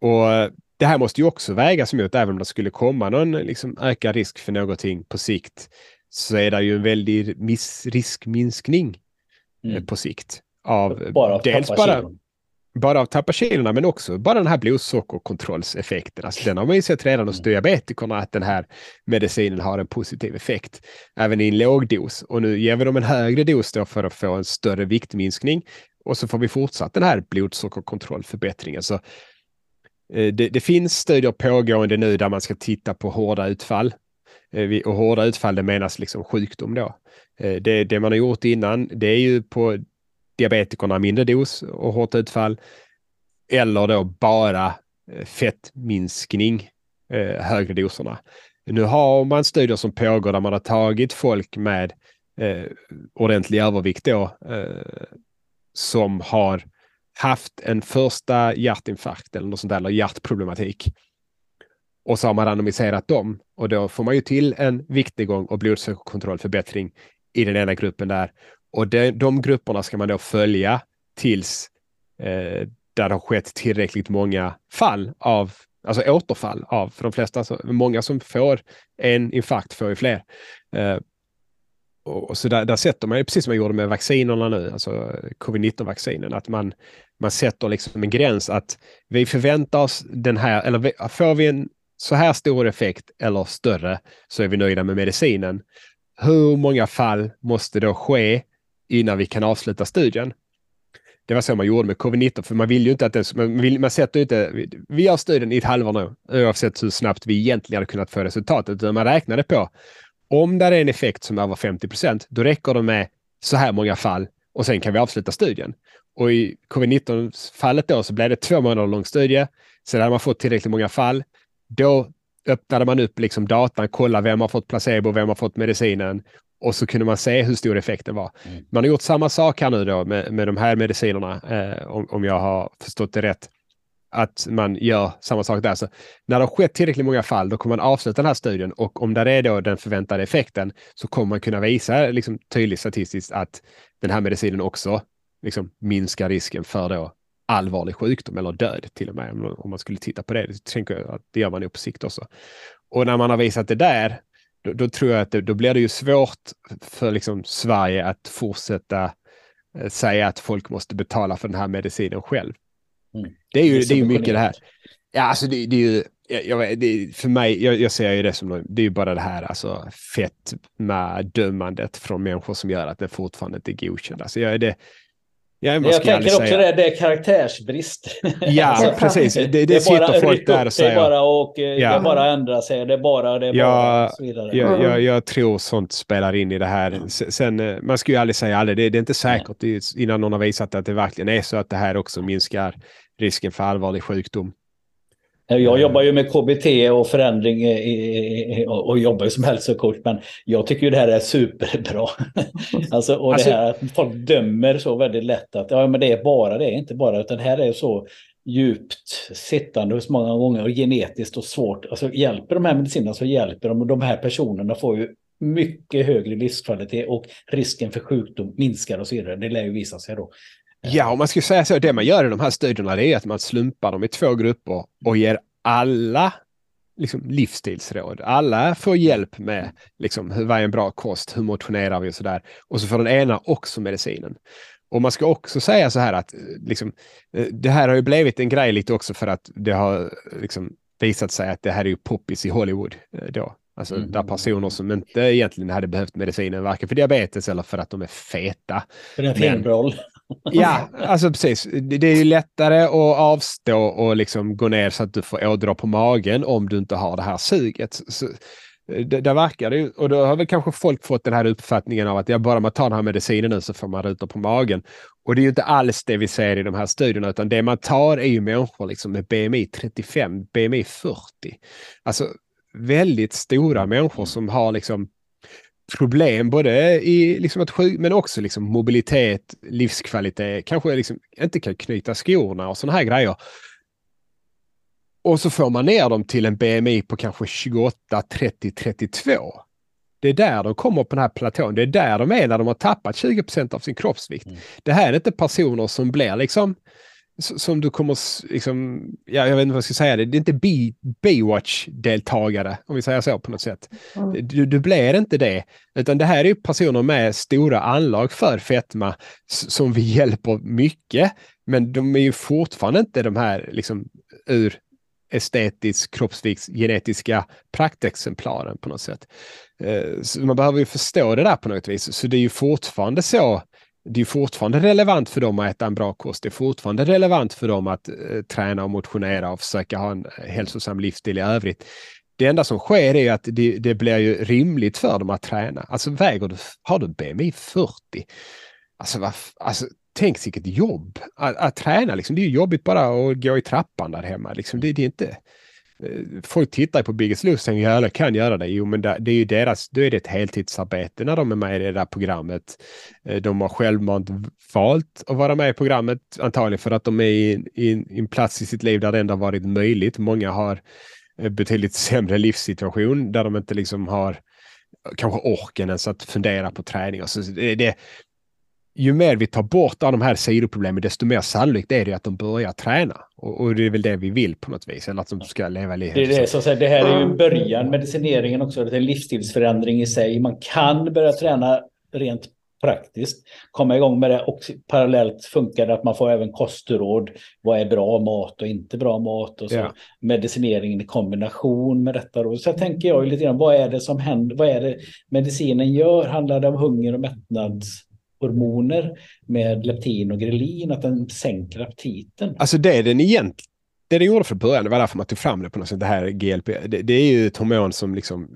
Speaker 3: Och eh, det här måste ju också vägas mot, även om det skulle komma någon liksom, ökad risk för någonting på sikt, så är det ju en väldig riskminskning eh, mm. på sikt. Av,
Speaker 1: bara dels bara,
Speaker 3: bara av tappa kilorna, men också bara den här blodsockerkontrollseffekten. Alltså, den har man ju sett redan hos mm. diabetikerna att den här medicinen har en positiv effekt, även i en låg dos. Och nu ger vi dem en högre dos då för att få en större viktminskning. Och så får vi fortsatt den här blodsockerkontrollförbättringen. Så eh, det, det, finns studier pågående nu där man ska titta på hårda utfall. Eh, och hårda utfall, det menas liksom sjukdom då. Eh, det, det man har gjort innan, det är ju på diabetikerna mindre dos och hårt utfall. Eller då bara eh, fettminskning, eh, högre doserna. Nu har man studier som pågår där man har tagit folk med eh, ordentlig övervikt då, eh, som har haft en första hjärtinfarkt eller något sånt där, eller hjärtproblematik. Och så har man randomiserat dem och då får man ju till en viktnedgång och blodsockerkontrollförbättring i den ena gruppen där. Och de, de grupperna ska man då följa tills eh, där det har skett tillräckligt många fall av, alltså återfall av, för de flesta, så, många som får en infarkt får ju fler. Eh, och, så där, där sätter man ju, precis som man gjorde med vaccinerna nu, alltså covid-19-vaccinen, att man, man sätter liksom en gräns att vi förväntar oss den här, eller får vi en så här stor effekt eller större så är vi nöjda med medicinen. Hur många fall måste då ske innan vi kan avsluta studien. Det var så man gjorde med covid-19, för man vill ju inte att den, man, vill, man sätter inte, vi har studien i ett halvår nu, oavsett hur snabbt vi egentligen hade kunnat få resultatet, utan man räknade på om det är en effekt som är över 50 procent, då räcker det med så här många fall och sen kan vi avsluta studien. Och i covid-19-fallet då så blev det två månader lång studie. Sen hade man fått tillräckligt många fall. Då öppnade man upp liksom datan, kolla vem har fått placebo, vem har fått medicinen och så kunde man se hur stor effekten var. Mm. Man har gjort samma sak här nu då med, med de här medicinerna, eh, om, om jag har förstått det rätt. Att man gör samma sak där. Så när det har skett tillräckligt många fall, då kommer man avsluta den här studien och om det är då den förväntade effekten så kommer man kunna visa liksom, tydligt statistiskt att den här medicinen också liksom, minskar risken för då allvarlig sjukdom eller död till och med. Om man skulle titta på det, det tänker jag att det gör man ju på sikt också. Och när man har visat det där, då, då, tror jag att det, då blir det ju svårt för liksom Sverige att fortsätta eh, säga att folk måste betala för den här medicinen själv. Mm. Det är ju det är, mycket det här. Ja, alltså det, det är ju, jag, det, för mig, jag, jag, ser ju det som, det är ju bara det här alltså fett med dömandet från människor som gör att det fortfarande inte är godkänt. Alltså jag, det,
Speaker 1: Ja, jag tänker också säga. det, det är karaktärsbrist.
Speaker 3: Ja, alltså, precis. Det, det, det sitter folk där och säger.
Speaker 1: Det är bara och eh, ja. det bara ändra sig. Det är bara, det är
Speaker 3: ja,
Speaker 1: bara och så vidare.
Speaker 3: Jag, jag, jag, tror sånt spelar in i det här. Mm. Sen, eh, man ska ju aldrig säga aldrig. Det, det är inte säkert innan någon har visat att det verkligen är så att det här också minskar risken för allvarlig sjukdom.
Speaker 1: Jag eh. jobbar ju med KBT och förändring och jobbar ju som hälsocoach, men jag tycker ju det här är superbra. alltså, och alltså, det här att folk dömer så väldigt lätt att ja, men det är bara det, inte bara, utan det här är så djupt sittande hos många gånger och genetiskt och svårt. Alltså hjälper de här medicinerna så hjälper de och de här personerna får ju mycket högre livskvalitet och risken för sjukdom minskar och så vidare. Det lär ju visa sig då.
Speaker 3: Ja, om man skulle säga så, det man gör i de här studierna det är att man slumpar dem i två grupper och ger alla liksom, livsstilsråd. Alla får hjälp med liksom, hur, vad är en bra kost, hur motionerar vi och så där. Och så får den ena också medicinen. Och man ska också säga så här att liksom, det här har ju blivit en grej lite också för att det har liksom, visat sig att det här är ju poppis i Hollywood eh, då. Alltså mm. där personer som inte egentligen hade behövt medicinen, varken för diabetes eller för att de är feta.
Speaker 1: För en filmroll.
Speaker 3: Ja, alltså precis. Det är ju lättare att avstå och liksom gå ner så att du får ådra på magen om du inte har det här suget. Så, eh, det, det verkar det och då har väl kanske folk fått den här uppfattningen av att jag bara man tar den här medicinen nu så får man rutor på magen. Och det är ju inte alls det vi ser i de här studierna, utan det man tar är ju människor liksom med BMI 35, BMI 40. Alltså väldigt stora människor som har liksom problem både i liksom att sjuk, men också liksom mobilitet, livskvalitet, kanske liksom inte kan knyta skorna och sådana här grejer. Och så får man ner dem till en BMI på kanske 28, 30, 32. Det är där de kommer på den här platån. Det är där de är när de har tappat 20% av sin kroppsvikt. Mm. Det här är inte personer som blir liksom som du kommer, liksom, ja, jag vet inte vad jag ska säga, det, det är inte Baywatch-deltagare, om vi säger så på något sätt. Mm. Du, du blir inte det, utan det här är personer med stora anlag för fetma som vi hjälper mycket, men de är ju fortfarande inte de här liksom, ur estetisk kroppsvikts genetiska praktexemplaren på något sätt. Eh, så man behöver ju förstå det där på något vis. Så det är ju fortfarande så det är fortfarande relevant för dem att äta en bra kost. Det är fortfarande relevant för dem att eh, träna och motionera och försöka ha en eh, hälsosam livsstil i övrigt. Det enda som sker är att det, det blir ju rimligt för dem att träna. Alltså väger du, har du BMI 40? Alltså, vad, alltså tänk vilket jobb att, att träna. Liksom. Det är jobbigt bara att gå i trappan där hemma. Liksom. Det, det är inte, Eh, folk tittar på Biggest Loser och tänker ja, kan göra det. Jo, men det, är ju deras, då är det ett heltidsarbete när de är med i det där programmet. Eh, de har självmant valt att vara med i programmet, antagligen för att de är i, i, i en plats i sitt liv där det ändå varit möjligt. Många har eh, betydligt sämre livssituation där de inte liksom har kanske orken ens att fundera på träning. Alltså det, det, ju mer vi tar bort av de här sidoproblemen, desto mer sannolikt är det att de börjar träna. Och, och, det är väl det vi vill på något vis, eller att de ska leva livet.
Speaker 1: Det, är det, så det här är ju början, medicineringen också, det är en livsstilsförändring i sig. Man kan börja träna rent praktiskt, komma igång med det och parallellt funkar det att man får även kostråd. Vad är bra mat och inte bra mat och så ja. medicineringen i kombination med detta. Då. Så tänker jag lite grann, vad är det som händer? Vad är det medicinen gör? Handlar det om hunger och mättnads hormoner med leptin och grelin, att den sänker aptiten.
Speaker 3: Alltså det är den egentligen det den gjorde från början, det var därför man tog fram det på något sätt, det här GLP, det, det är ju ett hormon som liksom,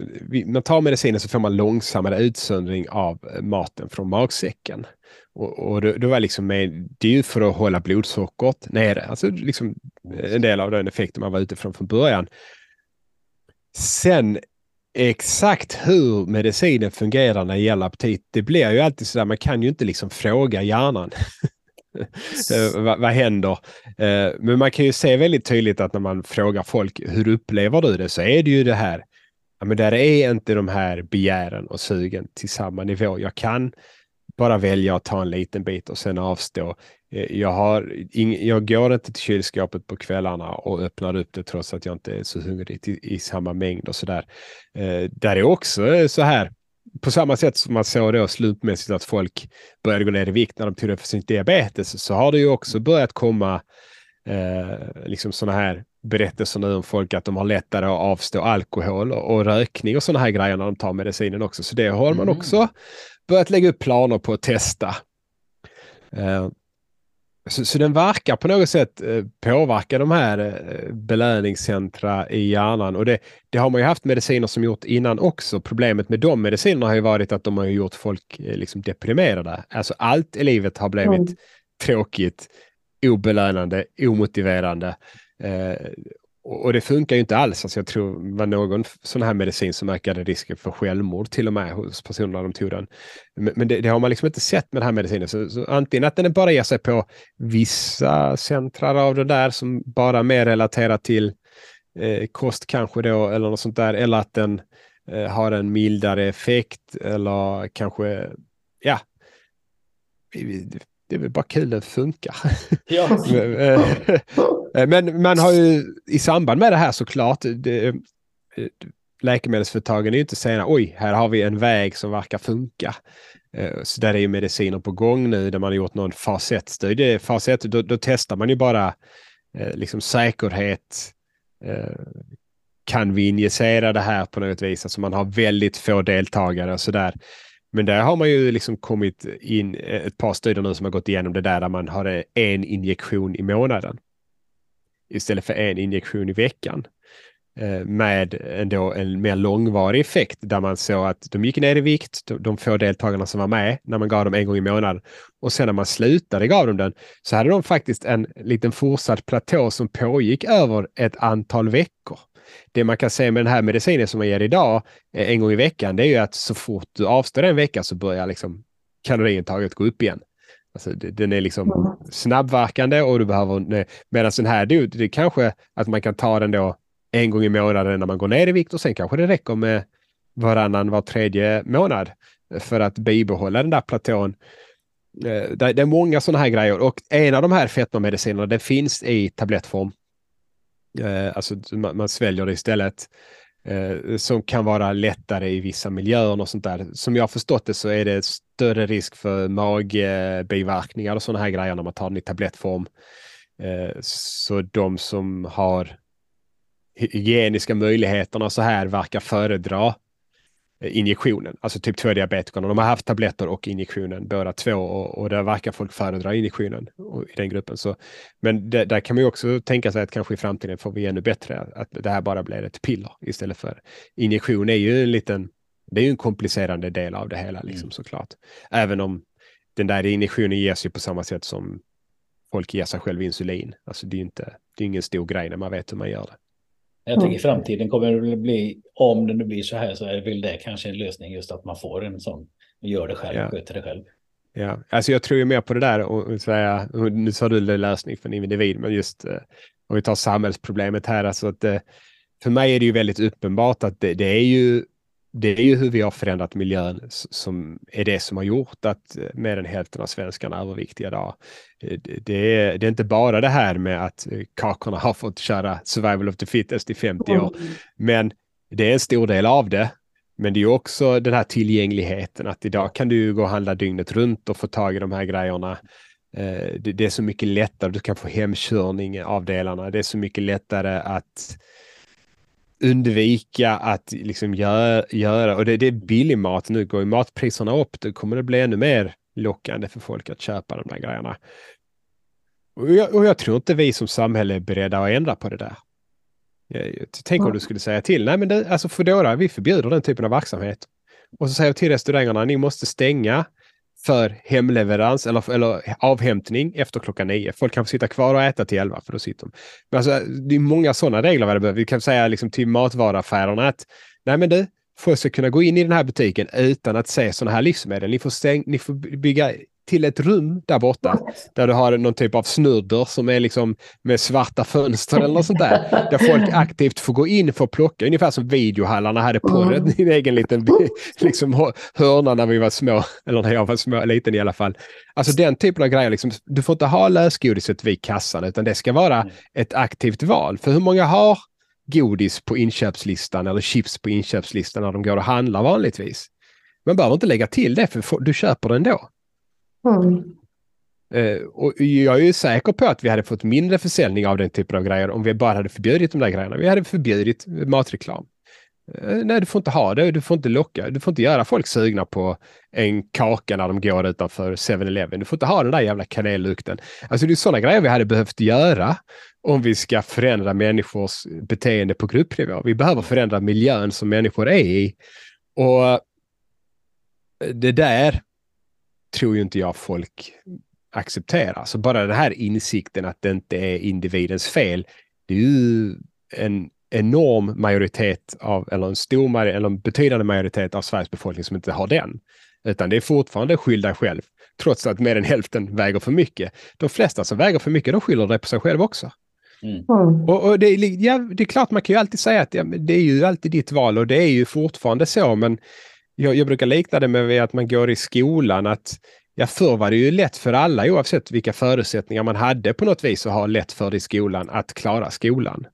Speaker 3: man tar medicinen så får man långsammare utsöndring av eh, maten från magsäcken. Och, och det, det, var liksom med, det är ju för att hålla blodsockret nere, alltså liksom en del av den effekten man var ute från från början. Sen exakt hur medicinen fungerar när det gäller aptit, det blir ju alltid så där, man kan ju inte liksom fråga hjärnan. Eh, vad, vad händer? Uh, men man kan ju se väldigt tydligt att när man frågar folk, hur upplever du det? Så är det ju det här, ja men där är inte de här begären och sugen till samma nivå. Jag kan bara välja att ta en liten bit och sen avstå. Eh, jag, har ing, jag går inte till kylskåpet på kvällarna och öppnar upp det trots att jag inte är så hungrig i, i samma mängd och sådär. Eh, där är också eh, så här, på samma sätt som man såg då slumpmässigt att folk började gå ner i vikt när de tog det för sin diabetes så har det ju också börjat komma eh, liksom sådana här berättelser nu om folk att de har lättare att avstå alkohol och, och rökning och sådana här grejer när de tar medicinen också. Så det har man mm. också börjat lägga upp planer på att testa. Eh, så, så, den verkar på något sätt eh, påverka de här eh, belöningscentra i hjärnan och det, det, har man ju haft mediciner som gjort innan också. Problemet med de medicinerna har ju varit att de har gjort folk eh, liksom deprimerade. Alltså allt i livet har blivit mm. tråkigt, obelönande, omotiverande. Eh, och, det funkar ju inte alls. Alltså jag tror det var någon sån här medicin som ökade risken för självmord till och med hos personerna de tog den. Men, men det, det, har man liksom inte sett med den här medicinen. Så, så antingen att den bara ger sig på vissa centrar av det där som bara är mer relaterat till eh, kost kanske då eller något sånt där. Eller att den eh, har en mildare effekt eller kanske, ja, det är väl bara kul att det funkar. Ja. Eh, men man har ju i samband med det här såklart, det, eh, läkemedelsföretagen är ju inte sena, oj, här har vi en väg som verkar funka. Eh, så där är ju mediciner på gång nu där man har gjort någon fas 1-studie. Fas 1, då, då, testar man ju bara liksom säkerhet. Kan vi injicera det här på något vis? Alltså man har väldigt få deltagare och sådär. Men där har man ju liksom kommit in eh, ett par studier nu som har gått igenom det där, där man har eh, en injektion i månaden istället för en injektion i veckan eh, med ändå en mer långvarig effekt där man såg att de gick ner i vikt, de få deltagarna som var med när man gav dem en gång i månaden. Och sen när man slutade gav dem den så hade de faktiskt en liten fortsatt platå som pågick över ett antal veckor. Det man kan se med den här medicinen som man ger idag eh, en gång i veckan, det är ju att så fort du avstår en vecka så börjar liksom kaloriintaget gå upp igen. Alltså, den är liksom snabbverkande och du behöver... Medan den här, det, det kanske att man kan ta den då en gång i månaden när man går ner i vikt och sen kanske det räcker med varannan, var tredje månad för att bibehålla den där platån. Eh, det är många sådana här grejer och en av de här fetmamedicinerna det finns i tablettform. Eh, alltså man sväljer det istället. Eh, som kan vara lättare i vissa miljöer och sånt där. Som jag har förstått det så är det större risk för magbiverkningar och sådana här grejer när man tar den i tablettform. Eh, så de som har hygieniska möjligheterna så här verkar föredra Eh, injektionen, alltså typ 2-diabetikerna. De har haft tabletter och injektionen båda två och, och där verkar folk föredra injektionen i den gruppen. Så, men det, där kan man ju också tänka sig att kanske i framtiden får vi ännu bättre, att det här bara blir ett piller istället för injektion är ju en liten, det är ju en komplicerande del av det hela liksom mm. såklart. Även om den där injektionen ges ju på samma sätt som folk ger sig själv insulin. Alltså det är inte, det är ingen stor grej när man vet hur man gör det.
Speaker 1: Jag tänker i framtiden kommer det bli, om det nu blir så här, så är väl det kanske en lösning just att man får en sån, gör det själv, ja. sköter det själv.
Speaker 3: Ja, alltså jag tror ju mer på det där och säga, nu sa du det lösning för en individ, men just eh, om vi tar samhällsproblemet här, alltså att eh, för mig är det ju väldigt uppenbart att det, det är ju det är ju hur vi har förändrat miljön som är det som har gjort att eh, mer än hälften av svenskarna är överviktiga idag. Eh, det är, det är inte bara det här med att eh, kakorna har fått köra survival of the fittest i 50 år, mm. men det är en stor del av det. Men det är också den här tillgängligheten att idag kan du gå och handla dygnet runt och få tag i de här grejerna. Det är så mycket lättare, du kan få hemkörning av delarna. Det är så mycket lättare att undvika att liksom göra, göra och det, det är billig mat. Nu går ju matpriserna upp, då kommer det bli ännu mer lockande för folk att köpa de där grejerna. Och jag, och jag tror inte vi som samhälle är beredda att ändra på det där. Tänk om du skulle säga till, nej men det, alltså Foodora, vi förbjuder den typen av verksamhet. Och så säger jag till restaurangerna, ni måste stänga för hemleverans eller, eller avhämtning efter klockan nio. Folk kan få sitta kvar och äta till elva för då sitter de. Men alltså, det är många sådana regler vad det behöver. Vi kan säga liksom till matvaruaffärerna att nej men du, folk ska kunna gå in i den här butiken utan att se sådana här livsmedel. Ni får, stäng, ni får bygga till ett rum där borta. Där du har någon typ av snurder som är liksom med svarta fönster eller något sånt där. Där folk aktivt får gå in för att plocka. Ungefär som videohallarna hade porret mm. en egen liten liksom, hörna när vi var små. Eller när jag var små, liten i alla fall. Alltså den typen av grejer. Liksom, du får inte ha lösgodiset vid kassan utan det ska vara mm. ett aktivt val. För hur många har godis på inköpslistan eller chips på inköpslistan när de går och handlar vanligtvis? Man behöver inte lägga till det för du köper det ändå. Mm. Uh, och jag är ju säker på att vi hade fått mindre försäljning av den typen av grejer om vi bara hade förbjudit de där grejerna. Vi hade förbjudit matreklam. Uh, nej, du får inte ha det, du får inte locka, du får inte göra folk sugna på en kaka när de går utanför 7-Eleven. Du får inte ha den där jävla kanellukten. Alltså det är sådana grejer vi hade behövt göra om vi ska förändra människors beteende på gruppnivå. Vi behöver förändra miljön som människor är i. Och eh, det där tror ju inte jag folk accepterar. Så bara den här insikten att det inte är individens fel, det är ju en enorm majoritet av, eller en stor, eller en betydande majoritet av Sveriges befolkning som inte har den. Utan det är fortfarande skyll dig själv, trots att mer än hälften väger för mycket. De flesta som väger för mycket, de skyller det på sig själv också. Mm. Och, och det, ja, det, är klart, man kan ju alltid säga att ja, det är ju alltid ditt val och det är ju fortfarande så, men jag, jag brukar likna det med att man går i skolan, att ja, förr var det ju lätt för alla oavsett vilka förutsättningar man hade på något vis att ha lätt för det i skolan att klara skolan.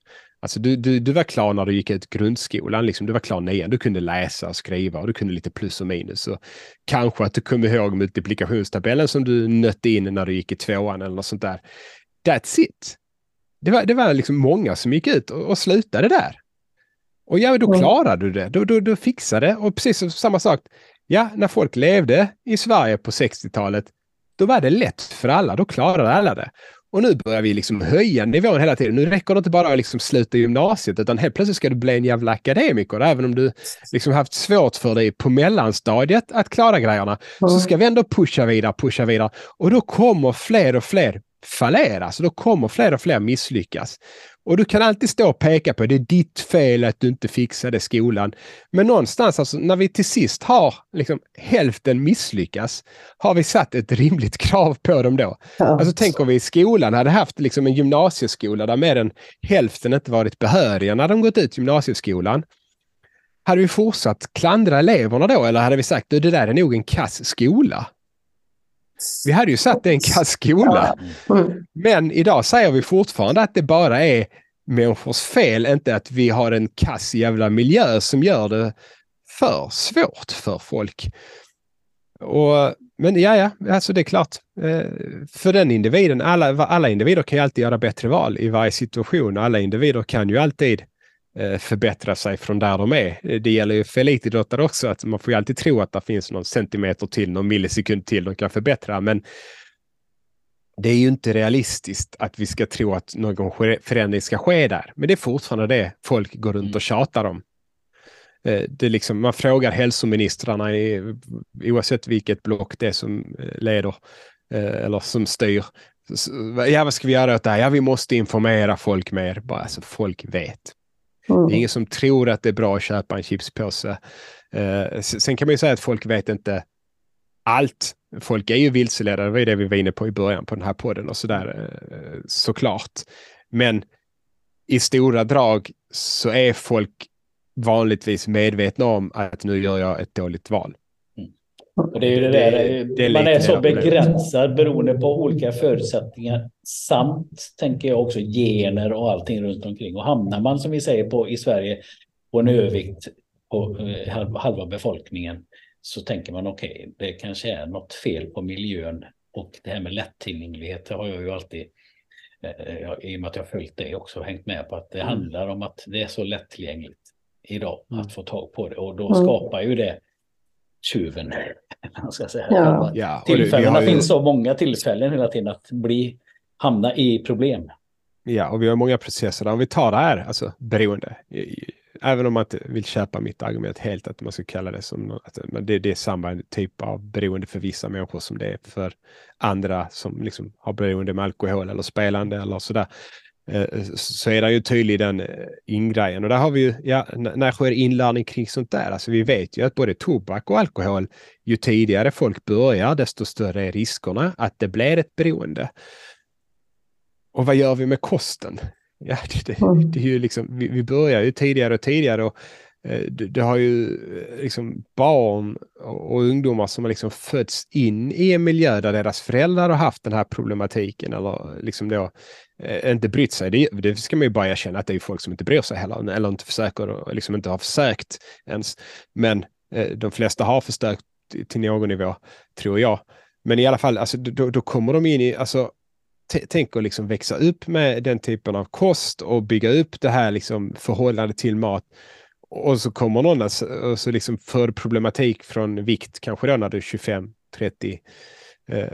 Speaker 3: Alltså du, du, du var klar när du gick ut grundskolan, liksom, du var klar nian, du kunde läsa och skriva och du kunde lite plus och minus. Och kanske att du kom ihåg multiplikationstabellen som du nötte in när du gick i tvåan eller något sånt där. That's it. Det var, det var liksom många som gick ut och, och slutade där. Och ja, då klarade du det. Då, då, då fixade det. Och precis samma sak. Ja, när folk levde i Sverige på 60-talet, då var det lätt för alla. Då klarade alla det. Och nu börjar vi liksom höja nivån hela tiden. Nu räcker det inte bara att liksom sluta gymnasiet, utan helt plötsligt ska du bli en jävla akademiker. Även om du liksom haft svårt för dig på mellanstadiet att klara grejerna, så ska vi ändå pusha vidare, pusha vidare. Och då kommer fler och fler fallera. Så då kommer fler och fler misslyckas. Och du kan alltid stå och peka på det är ditt fel att du inte fixade skolan. Men någonstans, alltså, när vi till sist har liksom, hälften misslyckas, har vi satt ett rimligt krav på dem då? Ja. Alltså tänk om vi i skolan hade haft liksom, en gymnasieskola där mer än hälften inte varit behöriga när de gått ut gymnasieskolan. Hade vi fortsatt klandra eleverna då eller hade vi sagt att det där är nog en kass skola? Vi hade ju satt en kass skola. Mm. Men idag säger vi fortfarande att det bara är människors fel, inte att vi har en kass jävla miljö som gör det för svårt för folk. Och, men ja, ja, alltså det är klart. Eh, för den individen, alla, alla individer kan ju alltid göra bättre val i varje situation. Alla individer kan ju alltid förbättra sig från där de är. Eh, det gäller ju för elitidrottare också, att man får ju alltid tro att det finns någon centimeter till, någon millisekund till de kan förbättra, men det är ju inte realistiskt att vi ska tro att någon förändring ska ske där. Men det är fortfarande det folk går runt och tjatar om. Eh, det är liksom, man frågar hälsoministrarna i, oavsett vilket block det är som leder eller som styr. Ja, vad ska vi göra åt det här? Ja, vi måste informera folk mer. Bara, alltså, folk vet. Mm. Det är ingen som tror att det är bra att köpa en chipspåse. Eh, sen kan man ju säga att folk vet inte allt. Folk är ju vilseledda, det var ju det vi var inne på i början på den här podden och sådär eh, såklart. Men i stora drag så är folk vanligtvis medvetna om att nu gör jag ett dåligt val.
Speaker 1: Och det är ju det, det där, det är man är så begränsad beroende på olika förutsättningar samt, tänker jag också, gener och allting runt omkring. Och hamnar man, som vi säger, på, i Sverige på en övervikt på eh, halva befolkningen så tänker man okej, okay, det kanske är något fel på miljön. Och det här med lättillgänglighet har jag ju alltid, eh, i och med att jag följt det också, hängt med på att det mm. handlar om att det är så lättillgängligt idag mm. att få tag på det. Och då mm. skapar ju det tjuven. Ska säga. Ja. Ja, Tillfällena ju... finns så många tillfällen hela tiden att bli, hamna i problem.
Speaker 3: Ja, och vi har många processer. Om vi tar det här, alltså beroende. Även om man inte vill köpa mitt argument helt att man ska kalla det som att det, det är samma typ av beroende för vissa människor som det är för andra som liksom har beroende med alkohol eller spelande eller sådär. Eh, så är det ju tydlig den eh, ingrejen. Och där har vi ju, ja, när sker inlärning kring sånt där? Alltså vi vet ju att både tobak och alkohol, ju tidigare folk börjar, desto större är riskerna att det blir ett beroende. Och vad gör vi med kosten? Ja, det, det, det är ju liksom, vi, vi börjar ju tidigare och tidigare och Eh, det, har ju eh, liksom barn och ungdomar som har liksom fötts in i en miljö där deras föräldrar har haft den här problematiken eller liksom då eh, inte brytt sig. Det, det ska man ju bara erkänna att det är folk som inte bryr sig heller eller inte försöker och liksom inte har försökt ens. Men eh, de flesta har försökt till någon nivå, tror jag. Men i alla fall, alltså, då, då kommer de in i, alltså, tänk att liksom växa upp med den typen av kost och bygga upp det här liksom förhållandet till mat och så kommer någon och så liksom för problematik från vikt, kanske då när du är 25, 30. Eh,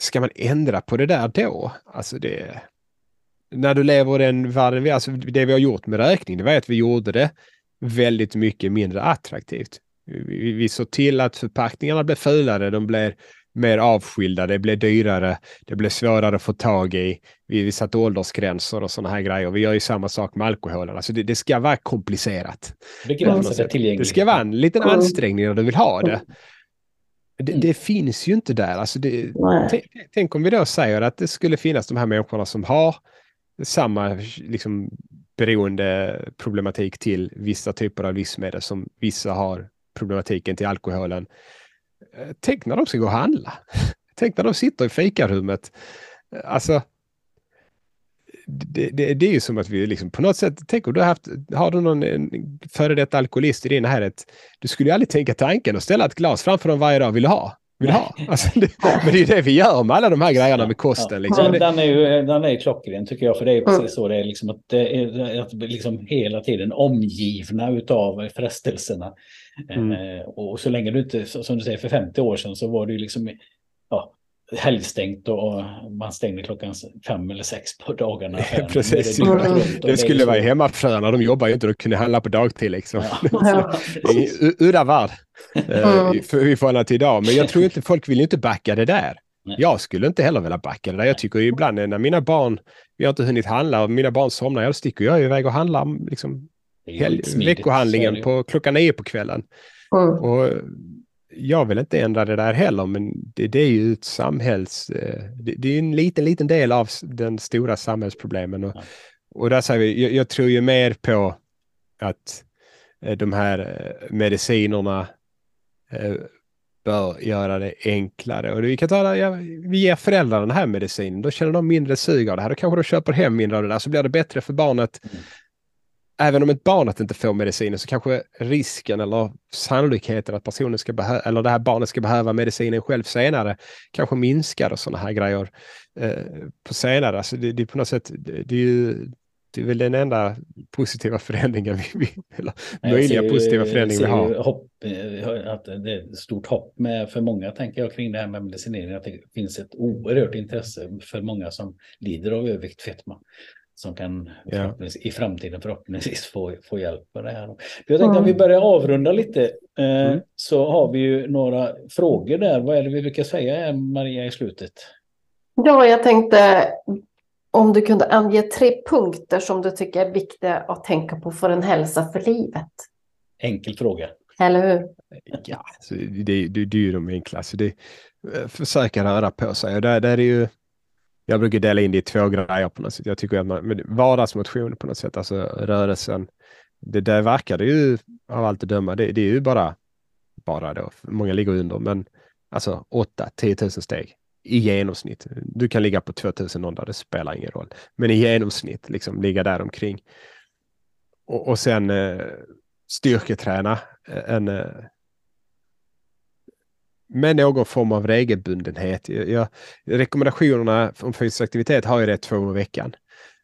Speaker 3: ska man ändra på det där då? Alltså det... När du lever den världen, alltså det vi har gjort med rökning, det var att vi gjorde det väldigt mycket mindre attraktivt. Vi, vi såg till att förpackningarna blev fulare, de blev mer avskilda, det blev dyrare, det blev svårare att få tag i. Vi, vi satte åldersgränser och sådana här grejer. Vi gör ju samma sak med alkoholen. Alltså det, det ska vara komplicerat. Det ska vara en liten ansträngning när du vill ha det. Det, mm. det finns ju inte där. Alltså det, tänk om vi då säger att det skulle finnas de här människorna som har samma liksom, beroende problematik till vissa typer av livsmedel som vissa har problematiken till alkoholen. Eh, tänk när de ska gå och handla. Tänk när de sitter i fikarummet. Alltså, det, det, det, är ju som att vi liksom på något sätt, tänk om du har haft, har du någon före detta alkoholist i din närhet, du skulle ju aldrig tänka tanken att ställa ett glas framför dem varje dag, vill du ha? Vill du ha? Alltså det, men det är ju det vi gör med alla de här grejerna med kosten. Liksom.
Speaker 1: Ja, den är ju den är klockren tycker jag, för det är precis så det är. Liksom att det är att liksom hela tiden omgivna utav frestelserna. Mm. Eh, och så länge du inte, som du säger, för 50 år sedan så var det ju liksom ja, helgstängt och man stängde klockan fem eller sex på dagarna.
Speaker 3: Precis. Det, det skulle det vara hemmafruarna, de jobbar ju inte, de kunde handla på dagtid liksom. Ja. Udda värld eh, i förhållande till idag. Men jag tror inte, folk vill ju inte backa det där. Nej. Jag skulle inte heller vilja backa det där. Jag tycker ju ibland när mina barn, vi har inte hunnit handla och mina barn somnar, ja, då sticker jag iväg och handlar liksom helg, veckohandlingen på klockan nio på kvällen. Mm. Och jag vill inte ändra det där heller, men det, det är ju ett samhälls... Eh, det, det, är en liten, liten del av den stora samhällsproblemen. Och, ja. och där säger vi, jag, jag, tror ju mer på att eh, de här eh, medicinerna bör göra det enklare. Och vi kan ta ja, vi ger föräldrarna den här medicinen, då känner de mindre sug av det här. Då kanske de köper hem mindre av det där, så blir det bättre för barnet. Mm även om ett barn att inte får medicinen så kanske risken eller sannolikheten att personen ska behöva, eller det här barnet ska behöva medicinen själv senare kanske minskar och sådana här grejer eh, på senare. Alltså det, är på något sätt, det, det är ju det är väl den enda positiva förändringen vi, vi eller möjliga ser, positiva förändringen vi har.
Speaker 1: Hopp, eh, att det är ett stort hopp med för många tänker jag kring det här med medicinering. Att det finns ett oerhört intresse för många som lider av övervikt, fetma som kan ja. i framtiden förhoppningsvis få, få hjälp med det här. Jag tänkte mm. om vi börjar avrunda lite eh, mm. så har vi ju några frågor där. Vad är det vi brukar säga Maria i slutet?
Speaker 2: Ja, jag tänkte om du kunde ange tre punkter som du tycker är viktiga att tänka på för en hälsa för livet.
Speaker 1: Enkel fråga.
Speaker 2: Eller hur?
Speaker 3: Ja, det, det, det, det är ju de enklaste. Det, eh, försöka röra på sig och där, där är ju jag brukar dela in det i två grejer på något sätt. Jag tycker att man, vardagsmotion på något sätt, alltså rörelsen, det där verkar det ju av allt att döma, det, det är ju bara, bara då, många ligger under, men alltså 8-10 000 steg i genomsnitt. Du kan ligga på 2000 någon dag, det spelar ingen roll. Men i genomsnitt, liksom ligga där omkring. Och, och sen eh, styrketräna eh, en, eh, med någon form av regelbundenhet. Jag, rekommendationerna om fysisk aktivitet har ju det två gånger i veckan.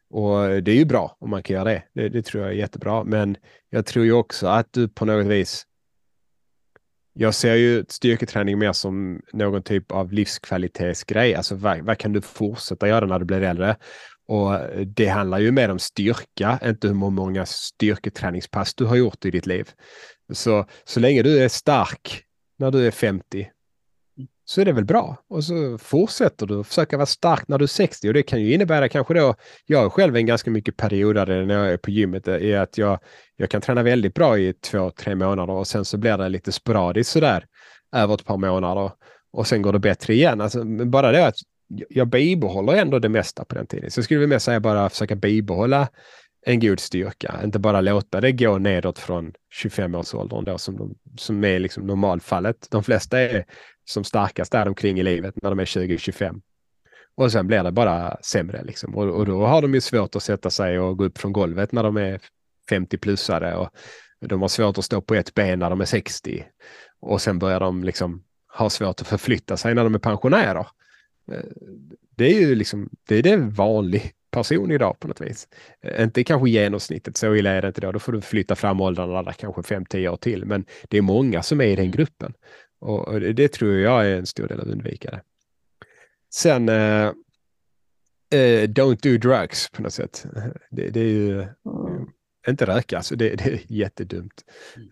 Speaker 3: Och det är ju bra om man kan göra det. det. det. tror jag är jättebra. Men jag tror ju också att du på något vis jag ser ju styrketräning mer som någon typ av livskvalitetsgrej. Alltså vad, vad, kan du fortsätta göra när du blir äldre? Och det handlar ju mer om styrka, inte hur många styrketräningspass du har gjort i ditt liv. Så, så länge du är stark när du är 50 så är det väl bra. Och så fortsätter du försöka vara stark när du är 60 och det kan ju innebära kanske då, jag är själv en ganska mycket periodare när jag är på gymmet, eh, är att jag, jag kan träna väldigt bra i två, tre månader och sen så blir det lite sporadiskt sådär över ett par månader och sen går det bättre igen. Alltså, bara det att jag bibehåller ändå det mesta på den tiden. Så jag skulle vilja säga bara försöka bibehålla en god styrka, inte bara låta det gå nedåt från 25-årsåldern då som, de, som är liksom normalfallet. De flesta är som starkast där omkring i livet när de är 20-25. Och sen blir det bara sämre liksom. Och, och, då har de ju svårt att sätta sig och gå upp från golvet när de är 50-plussare och de har svårt att stå på ett ben när de är 60. Och sen börjar de liksom ha svårt att förflytta sig när de är pensionärer. Eh, det är ju liksom, det är det vanlig person idag på något vis. Eh, inte kanske genomsnittet, så illa är det inte då. Då får du flytta fram åldrarna där kanske 5-10 år till. Men det är många som är i den gruppen. Och, det tror jag är en stor del av undvikare. Sen uh, uh, don't do drugs på något sätt. Det, det är ju mm. inte röka, alltså det, det, är jättedumt.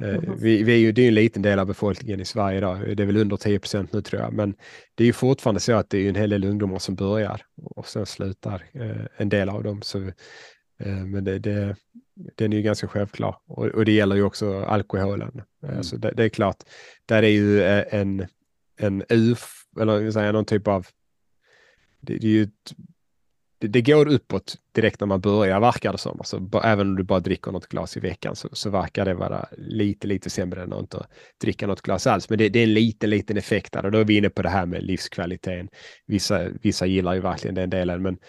Speaker 3: Uh, vi, vi, är ju, det är en liten del av befolkningen i Sverige idag. Det är väl under 10 procent nu tror jag. Men det är ju fortfarande så att det är en hel del ungdomar som börjar och sen slutar en del av dem. Så, men det, det, den är ju ganska självklar. Och, och det gäller ju också alkoholen. Mm. Alltså det, det, är klart, där är ju eh, en, en UF, eller säga, någon typ av... Det, det är ju ett, det, det, går uppåt direkt när man börjar, verkar det som. Alltså, även om du bara dricker något glas i veckan så, så verkar det vara lite, lite sämre än att inte dricka något glas alls. Men det, det är en liten, liten effekt där och då är vi inne på det här med livskvaliteten. Vissa, vissa gillar ju verkligen den delen, men eh,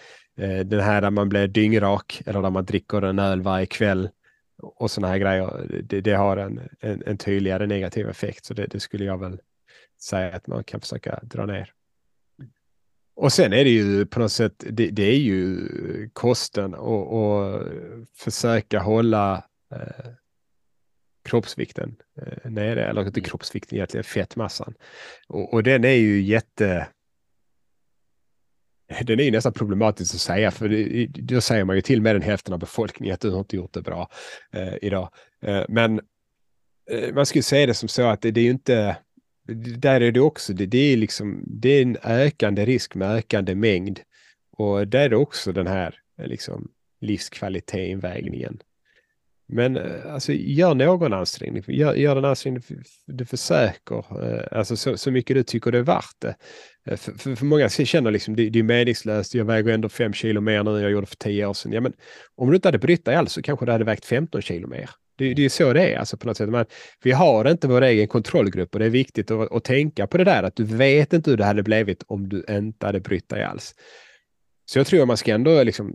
Speaker 3: den här där man blir dyngrak eller där man dricker en öl varje kväll och sådana här grejer, det, det har en, en, en, tydligare negativ effekt. Så det, det, skulle jag väl säga att man kan försöka dra ner. Och sen är det ju på något sätt, det, det är ju kosten och, och försöka hålla eh, kroppsvikten eh, nere, eller inte mm. kroppsvikten egentligen, fettmassan. Och, och den är ju jätte den är ju nästan problematisk att säga, för det, då säger man ju till med den hälften av befolkningen att du har inte gjort det bra eh, idag. Eh, men eh, man skulle säga det som så att det, det är ju inte, där är det också, det, det, är liksom, det är en ökande risk med ökande mängd. Och där är det också den här eh, liksom, livskvalitetsinvägningen. Men eh, alltså, gör någon ansträngning, gör, gör den ansträngning du försöker, eh, alltså så, så mycket du tycker det är värt det. Eh, för, för, för många känner liksom det, det är meningslöst, jag väger ändå fem kilo mer nu än jag gjorde för tio år sedan. Ja, men om du inte hade brytt dig alls så kanske du hade vägt 15 kilo mer. Det, det är så det är, alltså på något sätt. Man, vi har inte vår egen kontrollgrupp och det är viktigt att, att tänka på det där att du vet inte hur det hade blivit om du inte hade brytt dig alls. Så jag tror man ska ändå liksom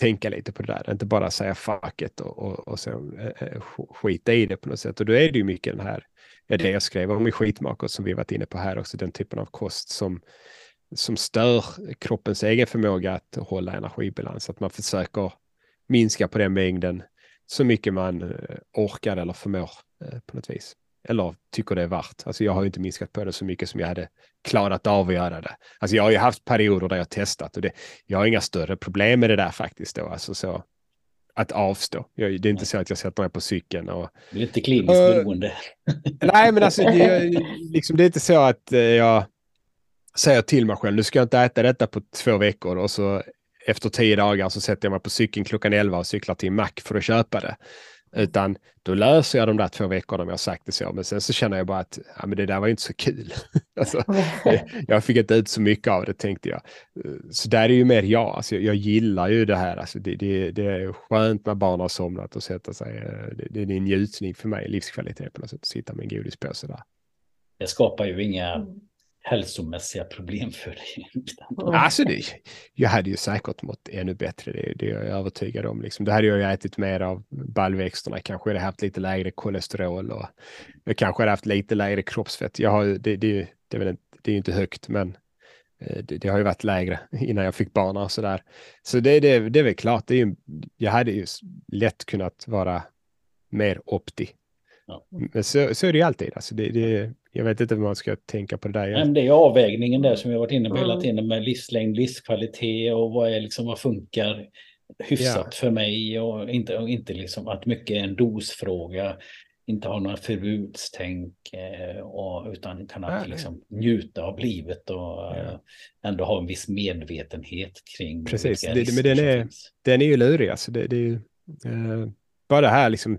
Speaker 3: tänka lite på det där, inte bara säga fuck it och, och, och sen äh, skita i det på något sätt. Och då är det ju mycket den här, är det jag skrev om i skitmaket som vi varit inne på här också, den typen av kost som, som stör kroppens egen förmåga att hålla energibalans, att man försöker minska på den mängden så mycket man eh, orkar eller förmår eh, på något vis. Eller tycker det är värt. Alltså jag har inte minskat på det så mycket som jag hade klarat av att göra det. Alltså jag har ju haft perioder där jag testat och det, jag har inga större problem med det där faktiskt då. Alltså så att avstå. Jag, det är inte så att jag sätter mig på cykeln och...
Speaker 1: Det är inte kliniskt beroende.
Speaker 3: nej, men alltså det, liksom, det är inte så att eh, jag säger till mig själv, nu ska jag inte äta detta på två veckor och så efter tio dagar så sätter jag mig på cykeln klockan elva och cyklar till Mac för att köpa det. Utan då löser jag de där två veckorna om jag sagt det så. Men sen så känner jag bara att ja, men det där var inte så kul. alltså, jag fick inte ut så mycket av det tänkte jag. Så där är ju mer jag. Alltså, jag, jag gillar ju det här. Alltså, det, det, det, är skönt när barn har somnat och sätta sig. Det, det är en njutning för mig, livskvalitet på något sätt. Att sitta med en godispåse där.
Speaker 1: Det skapar ju inga mm hälsomässiga problem för dig? Mm.
Speaker 3: Alltså det, jag hade ju säkert mått ännu bättre, det, det är jag övertygad om. Liksom. Då hade jag ju ätit mer av baljväxterna, kanske hade haft lite lägre kolesterol och jag kanske hade haft lite lägre kroppsfett. Jag har, det, det, det, är väl inte, det är inte högt, men eh, det, det, har ju varit lägre innan jag fick barn och sådär. Så det, det, det är väl klart, det är ju, jag hade ju lätt kunnat vara mer opti. Ja. Men så, så är det ju alltid. Alltså det, det, jag vet inte hur man ska tänka på det där.
Speaker 1: Men det är avvägningen där som vi har varit inne på hela tiden med livslängd, livskvalitet och vad, är liksom, vad funkar hyfsat ja. för mig och inte, och inte liksom att mycket är en dosfråga, inte ha några förbudstänk eh, och, utan kan att liksom njuta av livet och ja. Eh, ändå ha en viss medvetenhet kring
Speaker 3: Precis, det, men den är, den är ju lurig alltså. Det, det är ju, eh, bara det här liksom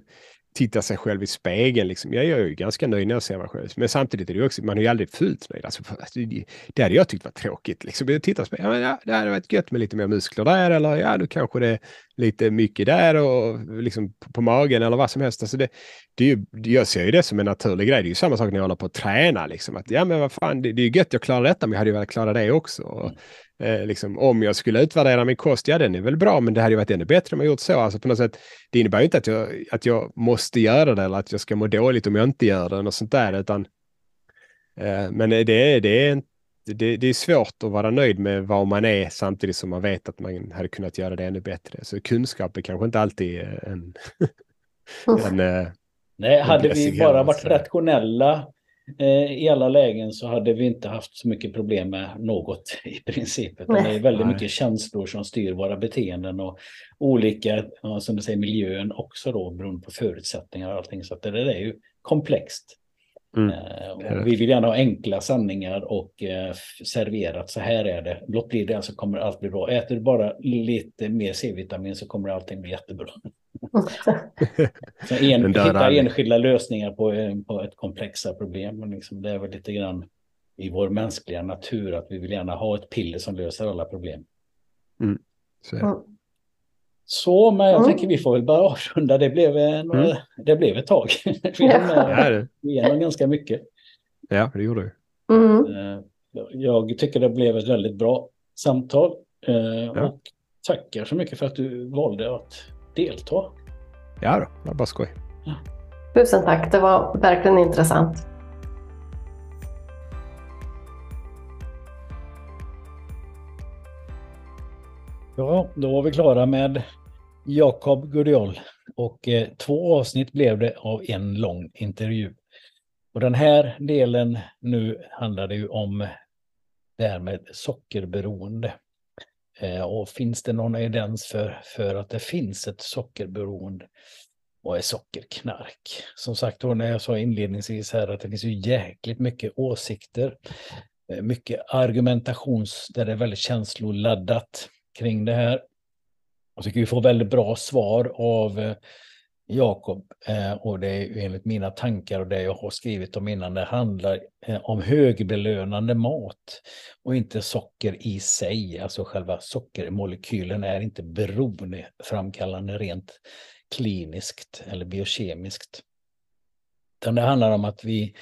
Speaker 3: titta sig själv i spegeln. Liksom. Jag är ju ganska nöjd när jag ser mig själv. Men samtidigt är det också, man är ju aldrig fullt nöjd. Alltså, alltså det, hade jag tyckt var tråkigt. Liksom. Jag tittar på, ja, ja, det hade varit gött med lite mer muskler där eller ja, nu kanske det är lite mycket där och liksom på, på magen eller vad som helst. Alltså det, det är ju, jag ser ju det som en naturlig grej. Det är ju samma sak när jag håller på att träna. Liksom. Att, ja, men vad fan, det, det är ju gött jag klarar detta, men jag hade ju velat klara det också. Och, mm. Eh, liksom, om jag skulle utvärdera min kost, ja den är väl bra, men det hade ju varit ännu bättre om jag gjort så. Alltså på något sätt, det innebär ju inte att jag, att jag måste göra det eller att jag ska må dåligt om jag inte gör det och sånt där, utan eh, men det är, det, är, det, det är svårt att vara nöjd med vad man är samtidigt som man vet att man hade kunnat göra det ännu bättre. Så kunskap är kanske inte alltid en...
Speaker 1: en eh, Nej, hade vi bara varit rationella i alla lägen så hade vi inte haft så mycket problem med något i princip. det är väldigt mycket känslor som styr våra beteenden och olika, som du säger, miljön också då beroende på förutsättningar och allting. Så det där är ju komplext. Mm. Eh, och vi vill gärna ha enkla sanningar och eh, serverat så här är det. Låt bli det så kommer allt bli bra. Äter du bara lite mer C-vitamin så kommer allting bli jättebra. så en, hitta enskilda lösningar på, eh, på ett komplexa problem. Liksom, det är väl lite grann i vår mänskliga natur att vi vill gärna ha ett piller som löser alla problem. Mm. Så. Så, men jag mm. tänker vi får väl bara avrunda. Det blev, några, mm. det blev ett tag. vi är igenom ganska mycket.
Speaker 3: Ja, det gjorde du.
Speaker 1: Mm. Eh, jag tycker det blev ett väldigt bra samtal. Eh, ja. Och tackar så mycket för att du valde att delta.
Speaker 3: Ja, då, det var bara skoj. Ja.
Speaker 2: Tusen tack, det var verkligen intressant.
Speaker 1: Ja, då var vi klara med Jakob Gudiol och eh, två avsnitt blev det av en lång intervju. Och den här delen nu handlar det ju om det här med sockerberoende. Eh, och finns det någon evidens för, för att det finns ett sockerberoende? Vad är sockerknark? Som sagt, när jag sa inledningsvis här att det finns ju jäkligt mycket åsikter, eh, mycket argumentations där det är väldigt känsloladdat kring det här. Jag tycker vi får väldigt bra svar av eh, Jakob eh, och det är enligt mina tankar och det jag har skrivit om innan. Det handlar eh, om högbelönande mat och inte socker i sig. Alltså själva sockermolekylen är inte beroendeframkallande rent kliniskt eller biokemiskt. Utan det handlar om att vi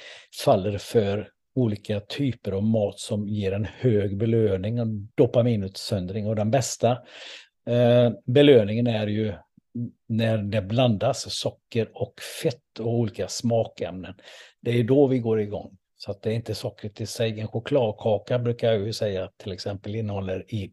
Speaker 1: faller för olika typer av mat som ger en hög belöning och dopaminutsöndring. Och den bästa eh, belöningen är ju när det blandas socker och fett och olika smakämnen. Det är då vi går igång. Så att det är inte sockret i sig. En chokladkaka brukar jag ju säga till exempel innehåller i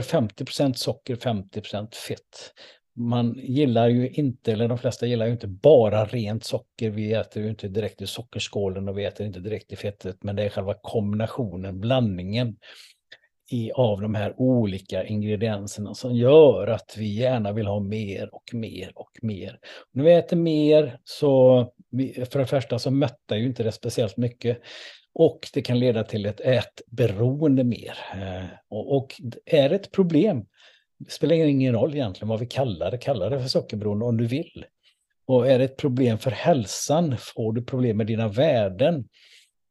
Speaker 1: 50% socker, 50% fett. Man gillar ju inte, eller de flesta gillar ju inte bara rent socker. Vi äter ju inte direkt i sockerskålen och vi äter inte direkt i fettet, men det är själva kombinationen, blandningen i, av de här olika ingredienserna som gör att vi gärna vill ha mer och mer och mer. När vi äter mer så, för det första så mättar ju inte det speciellt mycket. Och det kan leda till ett ätberoende mer. Eh, och, och är ett problem, det spelar ingen roll egentligen vad vi kallar det, kalla det för sockerberoende om du vill. Och är det ett problem för hälsan, får du problem med dina värden,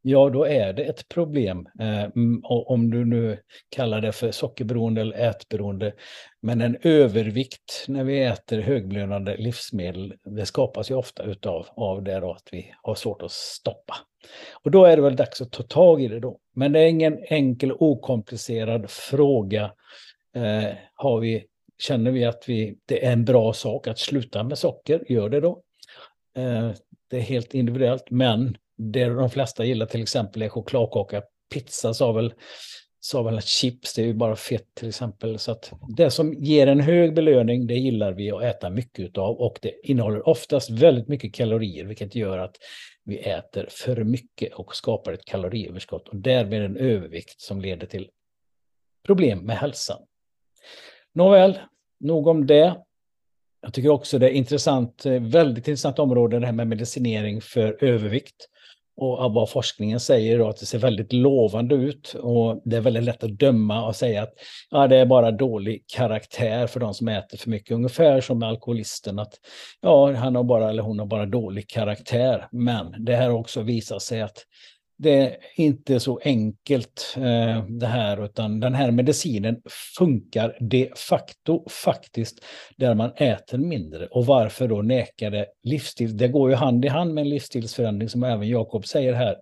Speaker 1: ja då är det ett problem. Eh, om du nu kallar det för sockerberoende eller ätberoende. Men en övervikt när vi äter högbelönade livsmedel, det skapas ju ofta utav av det då att vi har svårt att stoppa. Och då är det väl dags att ta tag i det då. Men det är ingen enkel okomplicerad fråga. Eh, har vi, känner vi att vi, det är en bra sak att sluta med socker, gör det då. Eh, det är helt individuellt, men det de flesta gillar till exempel är chokladkaka. Pizza sa väl, sa väl att chips, det är ju bara fett till exempel. Så att det som ger en hög belöning, det gillar vi att äta mycket av och det innehåller oftast väldigt mycket kalorier, vilket gör att vi äter för mycket och skapar ett kaloriöverskott och därmed en övervikt som leder till problem med hälsan. Nåväl, nog om det. Jag tycker också det är intressant, eh, väldigt intressant område det här med medicinering för övervikt. Och vad forskningen säger då att det ser väldigt lovande ut och det är väldigt lätt att döma och säga att ja, det är bara dålig karaktär för de som äter för mycket. Ungefär som med alkoholisten att ja, han har bara eller hon har bara dålig karaktär. Men det här också visar sig att det är inte så enkelt eh, det här, utan den här medicinen funkar de facto faktiskt där man äter mindre. Och varför då neka det livsstil? Det går ju hand i hand med en livsstilsförändring som även Jakob säger här.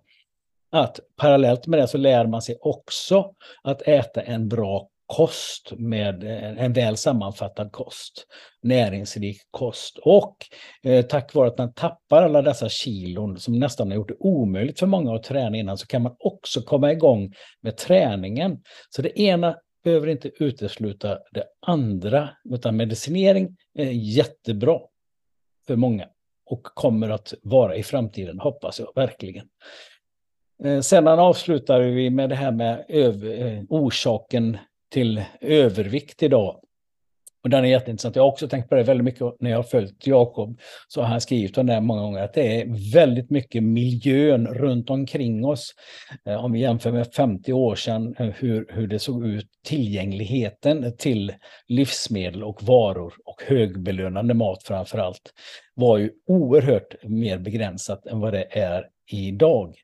Speaker 1: Att parallellt med det så lär man sig också att äta en bra kost med eh, en väl sammanfattad kost, näringsrik kost. Och eh, tack vare att man tappar alla dessa kilon som nästan har gjort det omöjligt för många att träna innan så kan man också komma igång med träningen. Så det ena behöver inte utesluta det andra, utan medicinering är jättebra för många och kommer att vara i framtiden, hoppas jag verkligen. Eh, sedan avslutar vi med det här med eh, orsaken till övervikt idag. Och den är jätteintressant. Jag har också tänkt på det väldigt mycket när jag har följt Jakob. Så har han skrivit om det många gånger, att det är väldigt mycket miljön runt omkring oss. Eh, om vi jämför med 50 år sedan, eh, hur, hur det såg ut, tillgängligheten till livsmedel och varor och högbelönande mat framför allt, var ju oerhört mer begränsat än vad det är idag.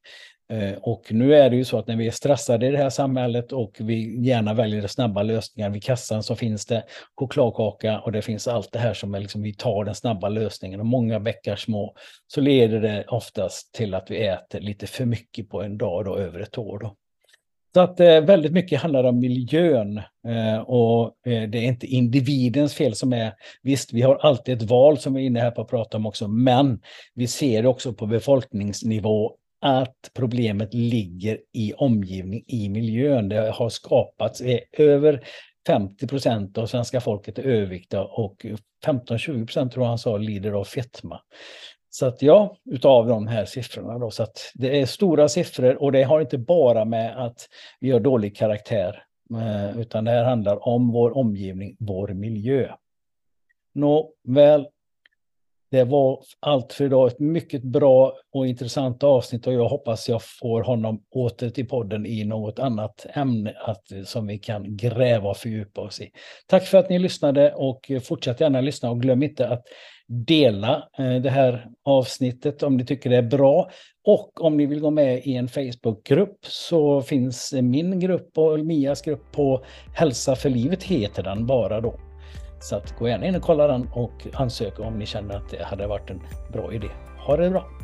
Speaker 1: Eh, och nu är det ju så att när vi är stressade i det här samhället och vi gärna väljer snabba lösningar, vid kassan så finns det chokladkaka och det finns allt det här som är liksom, vi tar den snabba lösningen och många bäckar små, så leder det oftast till att vi äter lite för mycket på en dag då, över ett år. Då. Så att eh, väldigt mycket handlar om miljön eh, och eh, det är inte individens fel som är, visst vi har alltid ett val som vi är inne här på att prata om också, men vi ser också på befolkningsnivå att problemet ligger i omgivning, i miljön. Det har skapats eh, över 50 procent av svenska folket är överviktiga och 15-20 procent tror han sa lider av fetma. Så att ja, utav de här siffrorna då. Så att det är stora siffror och det har inte bara med att vi har dålig karaktär, eh, utan det här handlar om vår omgivning, vår miljö. Nåväl, det var allt för idag. Ett mycket bra och intressant avsnitt och jag hoppas jag får honom åter till podden i något annat ämne att, som vi kan gräva och fördjupa oss i. Tack för att ni lyssnade och fortsätt gärna lyssna och glöm inte att dela eh, det här avsnittet om ni tycker det är bra. Och om ni vill gå med i en Facebookgrupp så finns min grupp och Mias grupp på Hälsa för livet heter den bara då. Så att gå gärna in och kolla den och ansök om ni känner att det hade varit en bra idé. Ha det bra!